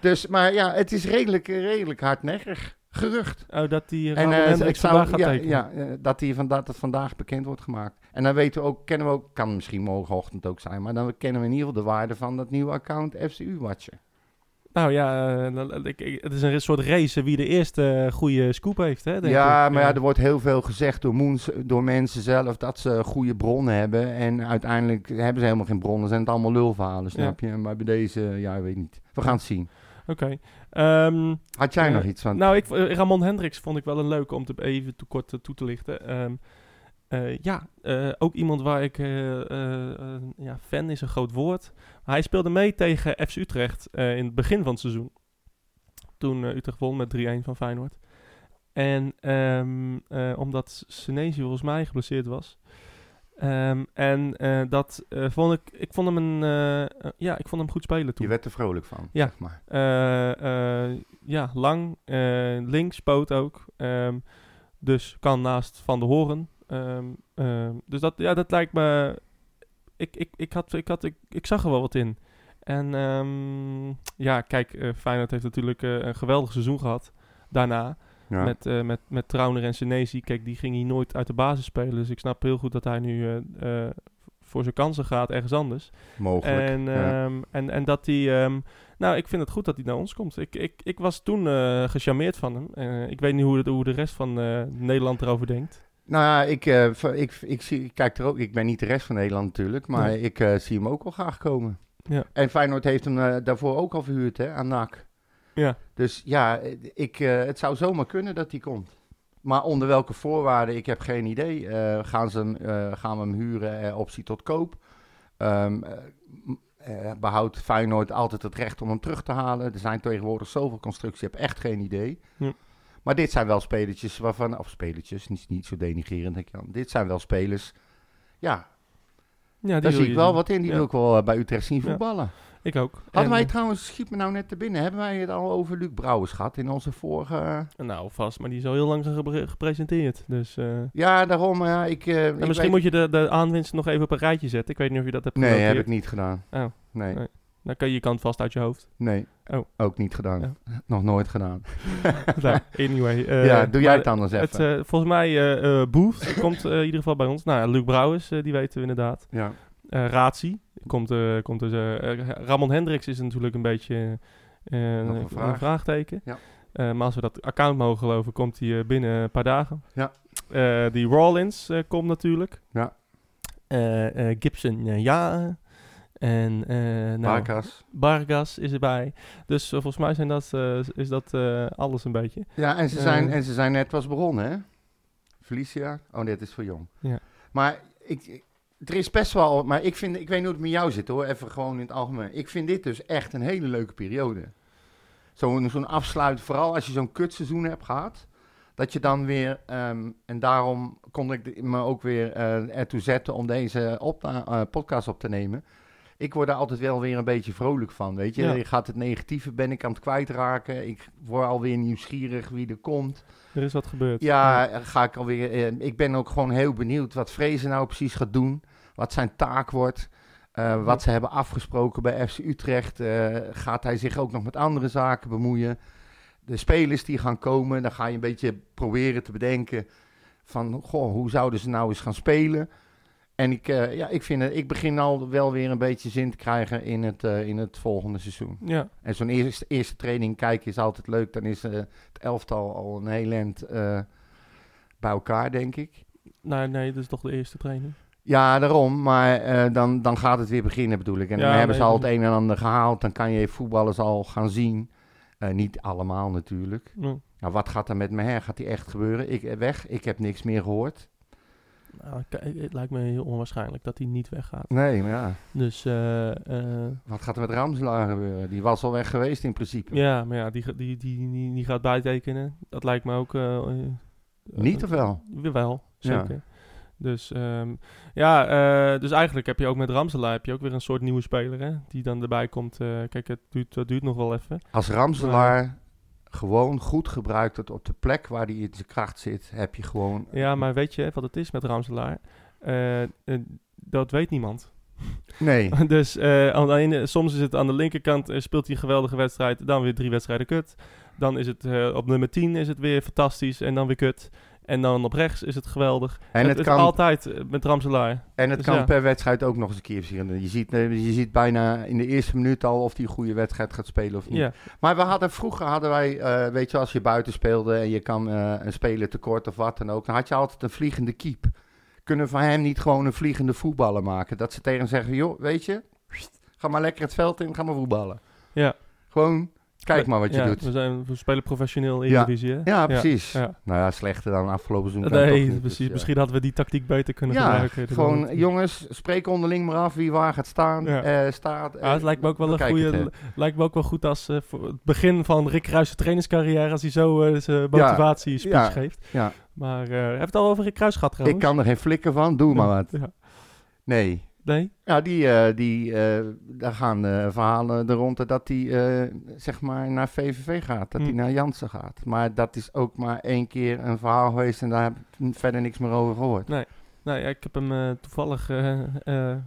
[SPEAKER 2] Dus, maar ja, het is redelijk, redelijk hardnekkig gerucht.
[SPEAKER 1] Oh, dat die
[SPEAKER 2] En eh, ik zou,
[SPEAKER 1] vandaag gaat
[SPEAKER 2] ja,
[SPEAKER 1] tekenen.
[SPEAKER 2] ja, eh, dat, die van, dat vandaag bekend wordt gemaakt. En dan weten we ook, kennen we ook, kan misschien morgenochtend ook zijn, maar dan kennen we in ieder geval de waarde van dat nieuwe account FCU Watcher.
[SPEAKER 1] Nou ja, dan- ik- ik- het is een soort race wie de eerste goede scoop heeft, hè? denk
[SPEAKER 2] Ja,
[SPEAKER 1] ik.
[SPEAKER 2] maar ja, er wordt heel veel gezegd door, Moens, door mensen zelf dat ze goede bronnen hebben. En uiteindelijk hebben ze helemaal geen bronnen, zijn het allemaal lulverhalen, snap je? Maar bij deze, ja, ik weet niet. We gaan het zien.
[SPEAKER 1] Oké. Ehm,
[SPEAKER 2] Had jij nog iets van?
[SPEAKER 1] Nou, ik, eh, Ramon Hendricks vond ik wel een leuke om te even toe kort eh, toe te lichten. Ehm, eh, ja, ook iemand waar ik... ja, fan is een groot woord. Maar hij speelde mee tegen FC Utrecht in het begin van het seizoen. Toen Utrecht won met 3-1 van Feyenoord. En ehm, eh, omdat Senesi volgens mij geblesseerd was. Ehm, en eh, dat eh, vond ik... Ik vond hem een... eh, ja, ik vond hem goed spelen toen.
[SPEAKER 2] Je werd er vrolijk van,
[SPEAKER 1] Ja.
[SPEAKER 2] zeg maar.
[SPEAKER 1] Ja, lang. links, poot ook. Ehm, dus kan naast Van de Horen. Ehm, dus dat, ja, dat lijkt me... Ik, ik, ik, had, ik, had, ik, ik zag er wel wat in. En ja, kijk, Feyenoord heeft natuurlijk een geweldig seizoen gehad daarna.
[SPEAKER 2] Ja.
[SPEAKER 1] Met, eh met, met Trauner en Senesi. Kijk, die ging hij nooit uit de basis spelen. Dus ik snap heel goed dat hij nu eh, eh, voor zijn kansen gaat ergens anders.
[SPEAKER 2] Mogelijk.
[SPEAKER 1] En,
[SPEAKER 2] ja.
[SPEAKER 1] ehm, en, en dat hij... ehm, nou, ik vind het goed dat hij naar ons komt. Ik, ik, ik was toen eh gecharmeerd van hem. Ik weet niet hoe de, hoe de rest van Nederland erover denkt.
[SPEAKER 2] Nou ja, ik, ik, ik, zie, ik kijk er ook. Ik ben niet de rest van Nederland natuurlijk, maar
[SPEAKER 1] Nee.
[SPEAKER 2] ik zie hem ook wel graag komen.
[SPEAKER 1] Ja.
[SPEAKER 2] En Feyenoord heeft hem daarvoor ook al verhuurd hè, aan NAC.
[SPEAKER 1] Ja.
[SPEAKER 2] Dus ja, ik, eh, het zou zomaar kunnen dat hij komt. Maar onder welke voorwaarden, ik heb geen idee. Eh, gaan, ze hem, eh, gaan we hem huren, optie tot koop? M- eh, behoudt Feyenoord altijd het recht om hem terug te halen? Er zijn tegenwoordig zoveel constructies, ik heb echt geen idee.
[SPEAKER 1] Ja.
[SPEAKER 2] Maar dit zijn wel spelertjes waarvan, of spelertjes, niet, niet zo denigerend denk ik. Dit zijn wel spelers, ja,
[SPEAKER 1] Ja, die
[SPEAKER 2] daar zie ik wel
[SPEAKER 1] zien.
[SPEAKER 2] wat in. Die
[SPEAKER 1] Ja.
[SPEAKER 2] wil ik wel bij Utrecht zien
[SPEAKER 1] Ja. Ik ook.
[SPEAKER 2] Hadden
[SPEAKER 1] En,
[SPEAKER 2] wij
[SPEAKER 1] eh,
[SPEAKER 2] trouwens, schiet me nou net te binnen, hebben wij het al over Luc Brouwers gehad in onze vorige... eh,
[SPEAKER 1] Nou, vast. Maar die is al heel lang gepre- gepresenteerd. Dus... eh,
[SPEAKER 2] Ja, daarom, ja, ik...
[SPEAKER 1] en
[SPEAKER 2] ik
[SPEAKER 1] misschien
[SPEAKER 2] weet-
[SPEAKER 1] moet je de, de aanwinst nog even op een rijtje zetten. Ik weet niet of je dat hebt
[SPEAKER 2] Nee, heb ik niet gedaan.
[SPEAKER 1] Oh,
[SPEAKER 2] Nee,
[SPEAKER 1] Nee. dan kan je je kant vast uit je hoofd.
[SPEAKER 2] nee.
[SPEAKER 1] Oh.
[SPEAKER 2] Ook niet gedaan.
[SPEAKER 1] Ja.
[SPEAKER 2] Nog nooit gedaan.
[SPEAKER 1] nou, anyway.
[SPEAKER 2] ja, doe jij het anders even.
[SPEAKER 1] Het, volgens mij, Booth komt in ieder geval bij ons. Nou, ja, Luc Brouwers, die weten we inderdaad.
[SPEAKER 2] ja.
[SPEAKER 1] Eh Razi komt, eh, komt dus. eh, Ramon Hendricks is natuurlijk een beetje
[SPEAKER 2] een
[SPEAKER 1] een,
[SPEAKER 2] vraag.
[SPEAKER 1] vraagteken.
[SPEAKER 2] Ja.
[SPEAKER 1] Maar als we dat account mogen geloven, komt hij binnen een paar dagen.
[SPEAKER 2] Ja.
[SPEAKER 1] Die Rollins eh, komt natuurlijk.
[SPEAKER 2] Ja.
[SPEAKER 1] Gibson, ja. En nou,
[SPEAKER 2] Barkas.
[SPEAKER 1] Vargas is erbij. Dus volgens mij zijn dat, is dat alles een beetje.
[SPEAKER 2] Ja, en ze, zijn, en ze zijn net was begonnen, hè? Felicia. Oh, dit is voor jong.
[SPEAKER 1] Ja.
[SPEAKER 2] Maar ik- er is best wel... Maar ik, vind, ik weet niet hoe het met jou zit, hoor. Even gewoon in het algemeen. Ik vind dit dus echt een hele leuke periode. Zo'n zo'n afsluit, vooral als je zo'n kutseizoen hebt gehad... dat je dan weer, ehm, en daarom kon ik me ook weer eh, ertoe zetten om deze opna- eh, podcast op te nemen. Ik word er altijd wel weer een beetje vrolijk van, weet je.
[SPEAKER 1] Ja.
[SPEAKER 2] Je gaat het negatieve, ben ik aan het kwijtraken. Ik word alweer nieuwsgierig wie er komt.
[SPEAKER 1] Er is wat gebeurd.
[SPEAKER 2] Ja, ga ik alweer. eh, ik ben ook gewoon heel benieuwd wat Vrezen nou precies gaat doen. Wat zijn taak wordt. eh, wat ze hebben afgesproken bij FC Utrecht. eh, gaat hij zich ook nog met andere zaken bemoeien? De spelers die gaan komen, dan ga je een beetje proberen te bedenken. Van, goh, hoe zouden ze nou eens gaan spelen? En ik, eh, ja, ik, vind het, ik begin al wel weer een beetje zin te krijgen in het, in het volgende seizoen.
[SPEAKER 1] Ja,
[SPEAKER 2] En zo'n eerste, eerste training kijken is altijd leuk. Dan is het elftal al een heel eind bij elkaar, denk ik.
[SPEAKER 1] nee, nee, dat is toch de eerste training.
[SPEAKER 2] Ja, daarom. Maar eh, dan, dan gaat het weer beginnen, bedoel ik. En
[SPEAKER 1] Ja,
[SPEAKER 2] dan hebben ze al het een en ander gehaald. Dan kan je voetballers al gaan zien. Eh, niet allemaal natuurlijk. Nou, wat gaat er met me her? Gaat die echt gebeuren? Ik eh, weg. Ik heb niks meer gehoord.
[SPEAKER 1] Nou, het lijkt me heel onwaarschijnlijk dat hij niet weggaat.
[SPEAKER 2] Nee, maar ja.
[SPEAKER 1] Dus
[SPEAKER 2] Wat gaat er met Ramselaar gebeuren? Die was al weg geweest in principe.
[SPEAKER 1] ja, maar ja, die, die, die, die, die gaat bijtekenen. Dat lijkt me ook...
[SPEAKER 2] Niet of wel?
[SPEAKER 1] Wel,
[SPEAKER 2] Ja.
[SPEAKER 1] Dus ehm, ja, eh, dus eigenlijk heb je ook met Ramselaar heb je ook weer een soort nieuwe speler, hè? Die dan erbij komt. eh, kijk, het duurt, dat duurt nog wel even.
[SPEAKER 2] Als Ramselaar gewoon goed gebruikt wordt op de plek waar hij in zijn kracht zit, heb je gewoon...
[SPEAKER 1] Ja, maar weet je wat het is met Ramselaar? Eh, dat weet niemand.
[SPEAKER 2] Nee.
[SPEAKER 1] dus aan de ene- soms is het aan de linkerkant, speelt hij een geweldige wedstrijd, dan weer drie wedstrijden kut. Dan is het op nummer 10 is het weer fantastisch en dan weer kut. En dan op rechts is het geweldig.
[SPEAKER 2] En het
[SPEAKER 1] is
[SPEAKER 2] kan,
[SPEAKER 1] altijd eh, met Ramselaar.
[SPEAKER 2] en het
[SPEAKER 1] dus
[SPEAKER 2] kan
[SPEAKER 1] ja.
[SPEAKER 2] per wedstrijd ook nog eens een keer verschillen. Je ziet, eh, je ziet bijna in de eerste minuut al of hij een goede wedstrijd gaat spelen of niet.
[SPEAKER 1] Ja,
[SPEAKER 2] Maar we hadden, vroeger hadden wij, eh, weet je, als je buiten speelde en je kan eh, een speler tekort of wat dan ook, dan had je altijd een vliegende keep. Kunnen we van hem niet gewoon een vliegende voetballer maken? Dat ze tegen hem zeggen, joh, weet je, ga maar lekker het veld in, ga maar voetballen.
[SPEAKER 1] ja.
[SPEAKER 2] Gewoon, kijk maar wat je
[SPEAKER 1] Ja,
[SPEAKER 2] doet.
[SPEAKER 1] We, zijn, we spelen professioneel in
[SPEAKER 2] Ja.
[SPEAKER 1] Eredivisie, hè?
[SPEAKER 2] Ja, precies.
[SPEAKER 1] Ja.
[SPEAKER 2] Nou ja, slechter dan afgelopen seizoen.
[SPEAKER 1] Nee,
[SPEAKER 2] niet,
[SPEAKER 1] precies.
[SPEAKER 2] dus, ja.
[SPEAKER 1] Misschien hadden we die tactiek beter kunnen
[SPEAKER 2] Ja,
[SPEAKER 1] gebruiken.
[SPEAKER 2] Gewoon jongens, spreek onderling maar af wie waar gaat staan.
[SPEAKER 1] Ja.
[SPEAKER 2] eh, staat.
[SPEAKER 1] Het lijkt me ook wel een
[SPEAKER 2] het,
[SPEAKER 1] goede. Lijkt me ook wel goed als eh, voor het begin van Rick Kruijs' trainingscarrière, als hij zo eh, zijn motivatie speech
[SPEAKER 2] ja,
[SPEAKER 1] geeft.
[SPEAKER 2] ja.
[SPEAKER 1] Maar eh heb je het al over Rick Kruijs gehad
[SPEAKER 2] Ik
[SPEAKER 1] trouwens?
[SPEAKER 2] kan er geen flikken van, doe maar wat.
[SPEAKER 1] Ja.
[SPEAKER 2] Nee.
[SPEAKER 1] Nee?
[SPEAKER 2] Ja, die, eh, die, eh, daar gaan eh, verhalen er rond dat hij zeg maar naar VVV gaat, dat
[SPEAKER 1] Hm.
[SPEAKER 2] hij naar Jansen gaat. Maar dat is ook maar één keer een verhaal geweest en daar heb ik verder niks meer over gehoord.
[SPEAKER 1] Nou ja, ik heb hem toevallig,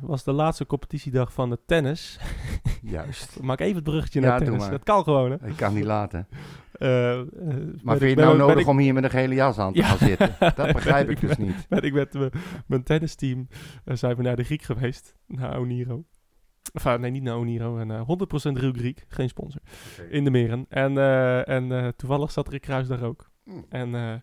[SPEAKER 1] was de laatste competitiedag van het tennis.
[SPEAKER 2] Juist.
[SPEAKER 1] Maak even het bruggetje
[SPEAKER 2] Ja,
[SPEAKER 1] naar tennis. Dat kan gewoon, hè?
[SPEAKER 2] Ik kan niet laten.
[SPEAKER 1] Eh, eh,
[SPEAKER 2] Maar vind je het nou nodig
[SPEAKER 1] ik-
[SPEAKER 2] om hier met een gele jas aan te
[SPEAKER 1] Ja.
[SPEAKER 2] gaan zitten? Dat begrijp ik dus niet.
[SPEAKER 1] ben ik met mijn- mijn tennisteam eh, zijn we naar de Griek geweest. Naar Oniro. Nee, niet naar Oniro. En, eh 100% Real Griek. Geen sponsor. In de meren. En, eh, en eh, toevallig zat Rick Kruis daar ook.
[SPEAKER 2] Mm.
[SPEAKER 1] En eh,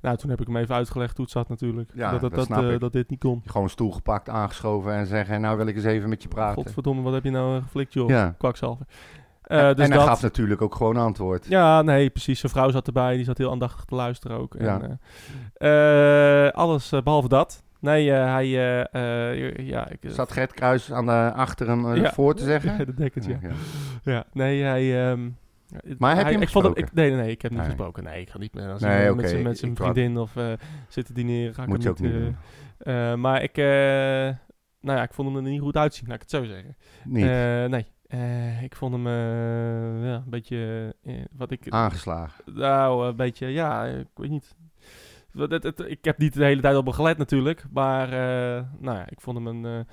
[SPEAKER 1] nou, toen heb ik hem even uitgelegd hoe het zat natuurlijk.
[SPEAKER 2] Ja,
[SPEAKER 1] dat, dat,
[SPEAKER 2] dat
[SPEAKER 1] eh, dit niet kon.
[SPEAKER 2] Gewoon stoel gepakt, aangeschoven en zeggen, nou wil ik eens even met je praten.
[SPEAKER 1] Godverdomme, wat heb je nou eh, geflikt, joh?
[SPEAKER 2] Ja.
[SPEAKER 1] Kwakzalver. Eh,
[SPEAKER 2] en
[SPEAKER 1] dus
[SPEAKER 2] hij
[SPEAKER 1] dat,
[SPEAKER 2] gaf natuurlijk ook gewoon antwoord.
[SPEAKER 1] Ja, nee, precies. Zijn vrouw zat erbij. Die zat heel aandachtig te luisteren ook.
[SPEAKER 2] Ja.
[SPEAKER 1] En, eh, eh, alles eh, behalve dat. Nee, hij... ja, ik,
[SPEAKER 2] Zat Gert Kruis aan de, achter hem
[SPEAKER 1] Ja.
[SPEAKER 2] voor te zeggen?
[SPEAKER 1] de dekkers, ja.
[SPEAKER 2] Ja.
[SPEAKER 1] ja. Nee, hij... ehm,
[SPEAKER 2] Maar heb je
[SPEAKER 1] hij-
[SPEAKER 2] hem
[SPEAKER 1] ik vond hem, ik, Nee, nee, nee, ik heb niet
[SPEAKER 2] Nee.
[SPEAKER 1] gesproken. Nee, ik ga niet meer... Als
[SPEAKER 2] Nee,
[SPEAKER 1] met zijn met zijn vriendin of eh, zitten dineren, ga ik
[SPEAKER 2] Moet je
[SPEAKER 1] hem
[SPEAKER 2] ook niet doen.
[SPEAKER 1] maar ik... nou ja, ik vond hem er niet goed uitzien, laat ik het zo zeggen.
[SPEAKER 2] Niet.
[SPEAKER 1] Nee. Eh, ik vond hem uh, ja, een beetje... Uh, wat ik,
[SPEAKER 2] Aangeslagen.
[SPEAKER 1] Nou, een beetje, ja, ik weet niet. Het, het, het, ik heb niet de hele tijd op hem gelet natuurlijk. Maar, uh, nou ja, ik vond hem een...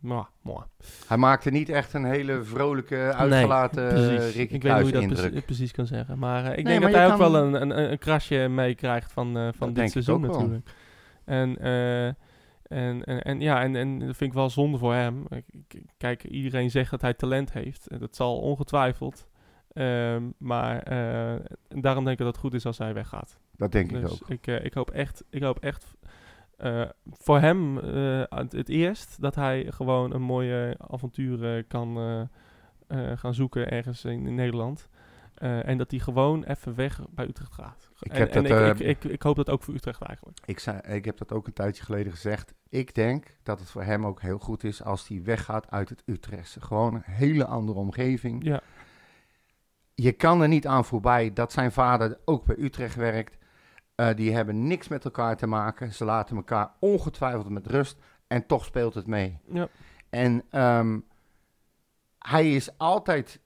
[SPEAKER 1] Mooi.
[SPEAKER 2] Hij maakte niet echt een hele vrolijke, uitgelaten
[SPEAKER 1] nee,
[SPEAKER 2] Ricky
[SPEAKER 1] Ik weet niet hoe je dat
[SPEAKER 2] indruk.
[SPEAKER 1] precies, precies kan zeggen. Maar uh, ik
[SPEAKER 2] Nee,
[SPEAKER 1] denk
[SPEAKER 2] maar
[SPEAKER 1] dat hij ook wel een, een, een krasje meekrijgt van, uh, van
[SPEAKER 2] Dat
[SPEAKER 1] dit seizoen natuurlijk. En, uh, en, en, en ja, en, en dat vind ik wel zonde voor hem. Kijk, iedereen zegt dat hij talent heeft. En Dat zal ongetwijfeld. Um, maar uh, en daarom denk ik dat het goed is als hij weggaat.
[SPEAKER 2] Dat denk
[SPEAKER 1] dus
[SPEAKER 2] ik ook.
[SPEAKER 1] Ik, uh, ik hoop echt, ik hoop echt uh, voor hem het, het, eerst dat hij gewoon een mooie avontuur kan gaan zoeken ergens in, in Nederland. Uh, en dat hij gewoon even weg bij Utrecht gaat.
[SPEAKER 2] Ik,
[SPEAKER 1] en,
[SPEAKER 2] heb
[SPEAKER 1] en
[SPEAKER 2] dat,
[SPEAKER 1] ik,
[SPEAKER 2] uh,
[SPEAKER 1] ik, ik, ik, hoop dat ook voor Utrecht eigenlijk.
[SPEAKER 2] Ik, zei, ik heb dat ook een tijdje geleden gezegd. Ik denk dat het voor hem ook heel goed is als hij weggaat uit het Utrechtse. Gewoon een hele andere omgeving.
[SPEAKER 1] Ja.
[SPEAKER 2] je kan er niet aan voorbij dat zijn vader ook bij Utrecht werkt. Eh, die hebben niks met elkaar te maken. Ze laten elkaar ongetwijfeld met rust. En toch speelt het mee.
[SPEAKER 1] Ja.
[SPEAKER 2] En ehm, hij is altijd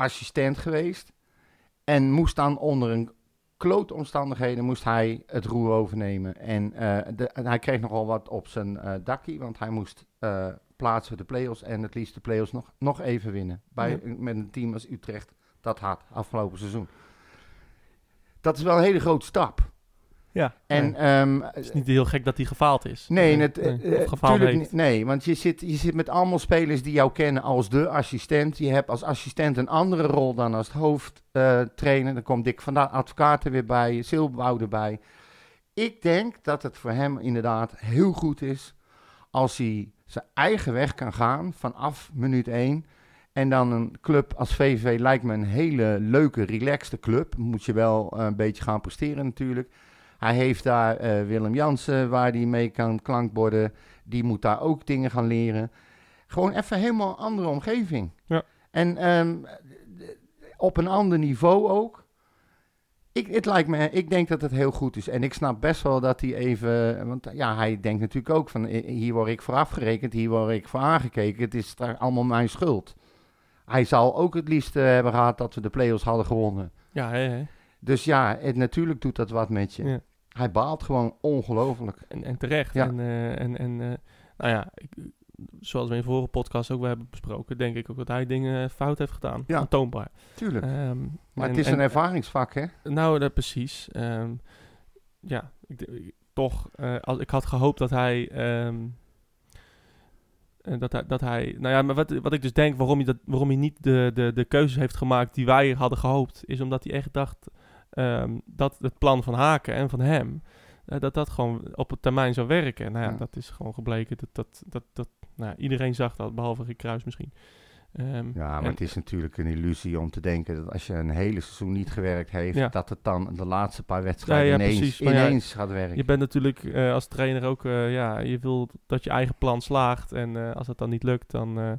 [SPEAKER 2] assistent geweest. En moest dan onder een klote omstandigheden moest hij het roer overnemen. En eh, de, en hij kreeg nogal wat op zijn eh dakkie. Want hij moest eh, plaatsen de play-offs. En het liefst de play-offs nog, nog even winnen. Bij,
[SPEAKER 1] Ja.
[SPEAKER 2] Met een team als Utrecht dat had afgelopen seizoen. Dat is wel een hele grote stap.
[SPEAKER 1] Ja.
[SPEAKER 2] En
[SPEAKER 1] nee.
[SPEAKER 2] ehm,
[SPEAKER 1] het is niet heel gek dat hij gefaald is.
[SPEAKER 2] Nee,
[SPEAKER 1] Nee,
[SPEAKER 2] het,
[SPEAKER 1] nee.
[SPEAKER 2] eh, eh,
[SPEAKER 1] gefaald heeft.
[SPEAKER 2] Nee, want je zit, je zit met allemaal spelers die jou kennen als de assistent. Je hebt als assistent een andere rol dan als hoofdtrainer. Dan komt Dick van de Advocaat er weer bij, Silberbouw erbij. Ik denk dat het voor hem inderdaad heel goed is als hij zijn eigen weg kan gaan vanaf minuut 1. En dan een club als VVV lijkt me een hele leuke, relaxte club. Moet je wel eh, een beetje gaan presteren natuurlijk. Hij heeft daar eh, Willem Jansen waar hij mee kan klankborden. Die moet daar ook dingen gaan leren. Gewoon even helemaal andere omgeving.
[SPEAKER 1] Ja.
[SPEAKER 2] En ehm, op een ander niveau ook. Ik, het lijkt me, ik denk dat het heel goed is. En ik snap best wel dat hij even... Want ja, hij denkt natuurlijk ook van... Hier word ik voor afgerekend, hier word ik voor aangekeken. Het is allemaal mijn schuld. Hij zal ook het liefst eh, hebben gehad dat we de play-offs hadden gewonnen.
[SPEAKER 1] Ja, hè, hè.
[SPEAKER 2] Dus ja, het, natuurlijk doet dat wat met je.
[SPEAKER 1] Ja.
[SPEAKER 2] Hij baalt gewoon ongelooflijk.
[SPEAKER 1] En, en terecht.
[SPEAKER 2] Ja.
[SPEAKER 1] En, eh, en, en eh, nou ja, ik, zoals we in vorige podcast ook hebben besproken, denk ik ook dat hij dingen fout heeft gedaan.
[SPEAKER 2] Ja.
[SPEAKER 1] Aantoonbaar.
[SPEAKER 2] Tuurlijk.
[SPEAKER 1] Ehm,
[SPEAKER 2] maar
[SPEAKER 1] en-
[SPEAKER 2] het is
[SPEAKER 1] en-
[SPEAKER 2] een ervaringsvak, hè?
[SPEAKER 1] Nou, dat precies. Ehm, ja, ik, toch, eh, als, ik had gehoopt dat hij, ehm, eh, dat hij, dat hij, nou ja, maar wat, wat ik dus denk, waarom hij, dat, waarom hij niet de, de, de keuzes heeft gemaakt die wij hadden gehoopt, is omdat hij echt dacht ehm, dat het plan van Haken en van hem, eh, dat dat gewoon op het termijn zou werken. Nou ja,
[SPEAKER 2] Ja.
[SPEAKER 1] dat is gewoon gebleken. Dat, dat, dat, dat, nou, iedereen zag dat, behalve Rick Kruis misschien. Ehm,
[SPEAKER 2] Ja, maar
[SPEAKER 1] en-
[SPEAKER 2] het is natuurlijk een illusie om te denken dat als je een hele seizoen niet gewerkt heeft,
[SPEAKER 1] Ja.
[SPEAKER 2] dat het dan de laatste paar wedstrijden
[SPEAKER 1] Ja, ja,
[SPEAKER 2] ineens,
[SPEAKER 1] precies.
[SPEAKER 2] Ineens gaat werken.
[SPEAKER 1] Je bent natuurlijk eh, als trainer ook, eh, ja, je wil dat je eigen plan slaagt. En als dat dan niet lukt, dan,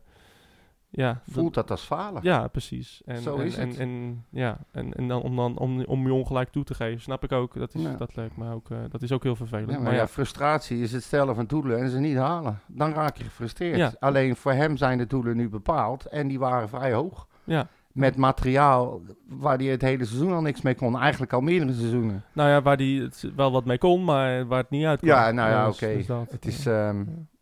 [SPEAKER 1] ja.
[SPEAKER 2] Voelt dat als falen?
[SPEAKER 1] Ja, precies. En,
[SPEAKER 2] Zo
[SPEAKER 1] en,
[SPEAKER 2] is
[SPEAKER 1] en,
[SPEAKER 2] het.
[SPEAKER 1] En, ja, en, en dan om, dan om, om je ongelijk toe te geven, snap ik ook. Dat, is,
[SPEAKER 2] Ja.
[SPEAKER 1] dat lijkt me ook, eh, dat is ook heel vervelend.
[SPEAKER 2] Ja, maar
[SPEAKER 1] maar
[SPEAKER 2] ja,
[SPEAKER 1] ja,
[SPEAKER 2] frustratie is het stellen van doelen en ze niet halen. Dan raak je gefrustreerd. Alleen voor hem zijn de doelen nu bepaald en die waren vrij hoog.
[SPEAKER 1] ja.
[SPEAKER 2] Met materiaal waar hij het hele seizoen al niks mee kon. Eigenlijk al meerdere seizoenen.
[SPEAKER 1] Nou ja, waar die het wel wat mee kon, maar waar het niet uit
[SPEAKER 2] Ja, nou ja,
[SPEAKER 1] Dus-
[SPEAKER 2] oké.
[SPEAKER 1] dus
[SPEAKER 2] Het is,
[SPEAKER 1] ja.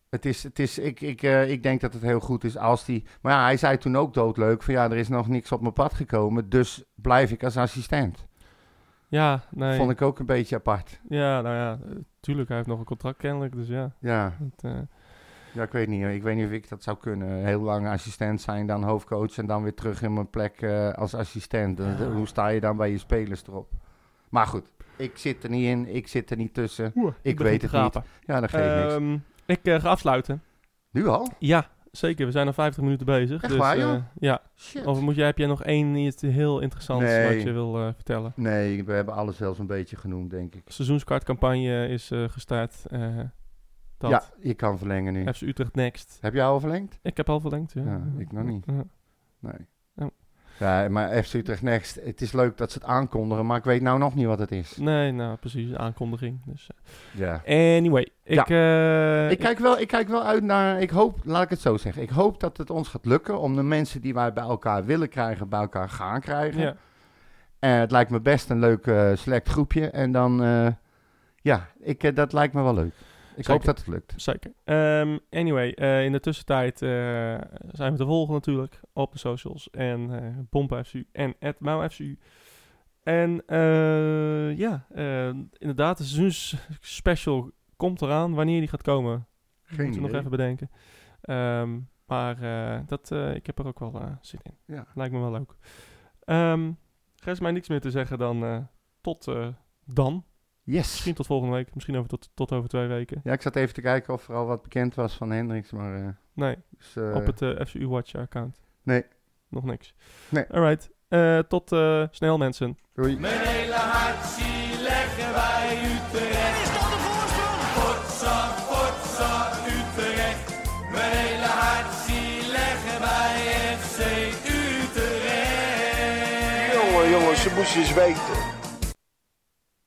[SPEAKER 2] Ehm, het is, het is ik, ik, eh, ik denk dat het heel goed is als die... Maar ja, hij zei toen ook doodleuk van ja, er is nog niks op mijn pad gekomen. Dus blijf ik als assistent.
[SPEAKER 1] Ja, nee.
[SPEAKER 2] Vond ik ook een beetje apart.
[SPEAKER 1] Ja, nou ja, eh, tuurlijk, hij heeft nog een contract kennelijk, dus ja.
[SPEAKER 2] Ja,
[SPEAKER 1] Het, eh,
[SPEAKER 2] ja, ik weet niet. Ik weet niet of ik dat zou kunnen. Heel lang assistent zijn, dan hoofdcoach en dan weer terug in mijn plek als assistent.
[SPEAKER 1] Ja.
[SPEAKER 2] Hoe sta je dan bij je spelers erop? Maar goed, ik zit er niet in. Ik zit er niet tussen. Ik weet het niet. Ja, dat geeft niks.
[SPEAKER 1] Ik eh, ga afsluiten.
[SPEAKER 2] Nu al?
[SPEAKER 1] Ja, zeker. We zijn al 50 minuten bezig.
[SPEAKER 2] Echt
[SPEAKER 1] dus,
[SPEAKER 2] waar, joh?
[SPEAKER 1] eh, ja.
[SPEAKER 2] Shit.
[SPEAKER 1] Of moet jij, heb jij nog één iets heel interessants
[SPEAKER 2] Nee.
[SPEAKER 1] wat je wil eh, vertellen?
[SPEAKER 2] Nee, we hebben alles wel zo'n beetje genoemd, denk ik.
[SPEAKER 1] Seizoenskaartcampagne is gestart. dat.
[SPEAKER 2] Ja, je kan verlengen nu.
[SPEAKER 1] FC Utrecht Next.
[SPEAKER 2] Heb jij al verlengd?
[SPEAKER 1] Ik heb al verlengd, ja.
[SPEAKER 2] Ja, ik nog niet.
[SPEAKER 1] Ja.
[SPEAKER 2] Nee.
[SPEAKER 1] Ja.
[SPEAKER 2] Ja, maar FC Utrecht Next, het is leuk dat ze het aankondigen, maar ik weet nou nog niet wat het is.
[SPEAKER 1] Nee, nou precies, aankondiging. Dus,
[SPEAKER 2] Ja.
[SPEAKER 1] eh. Anyway, ik, eh,
[SPEAKER 2] Ik kijk, wel, ik kijk wel uit naar, ik hoop, laat ik het zo zeggen, ik hoop dat het ons gaat lukken om de mensen die wij bij elkaar willen krijgen, bij elkaar gaan krijgen.
[SPEAKER 1] ja.
[SPEAKER 2] En het lijkt me best een leuk select groepje en dan, ja, ik, dat lijkt me wel leuk. Ik hoop dat het lukt.
[SPEAKER 1] Zeker. Ehm, anyway, eh, in de tussentijd eh, zijn we te volgen natuurlijk op de socials. En eh Bompa FCU en @mauFCU. En eh, ja, eh, inderdaad, de seizoensspecial komt eraan. Wanneer die gaat komen,
[SPEAKER 2] Geen
[SPEAKER 1] moeten we nog even bedenken. Ehm, maar eh, dat, eh, ik heb er ook wel eh, zin in.
[SPEAKER 2] Ja.
[SPEAKER 1] Lijkt me wel leuk. Ehm rest mij niks meer te zeggen dan eh, tot eh, dan.
[SPEAKER 2] Yes.
[SPEAKER 1] Misschien tot volgende week. Misschien over tot, tot over twee weken.
[SPEAKER 2] Ja, ik zat even te kijken of er al wat bekend was van Hendricks, maar... eh,
[SPEAKER 1] Nee,
[SPEAKER 2] dus, eh,
[SPEAKER 1] op het eh, FCU Watch account.
[SPEAKER 2] Nee.
[SPEAKER 1] Nog niks.
[SPEAKER 2] Nee.
[SPEAKER 1] Alright. Eh, tot eh, snel mensen.
[SPEAKER 2] Doei.
[SPEAKER 3] Mijn hele hart zie leggen wij Utrecht. Is dat de voorsprong? Potsa, potsa, Utrecht. Mijn hele hart zie leggen wij FC Utrecht. ze moesten eens weten.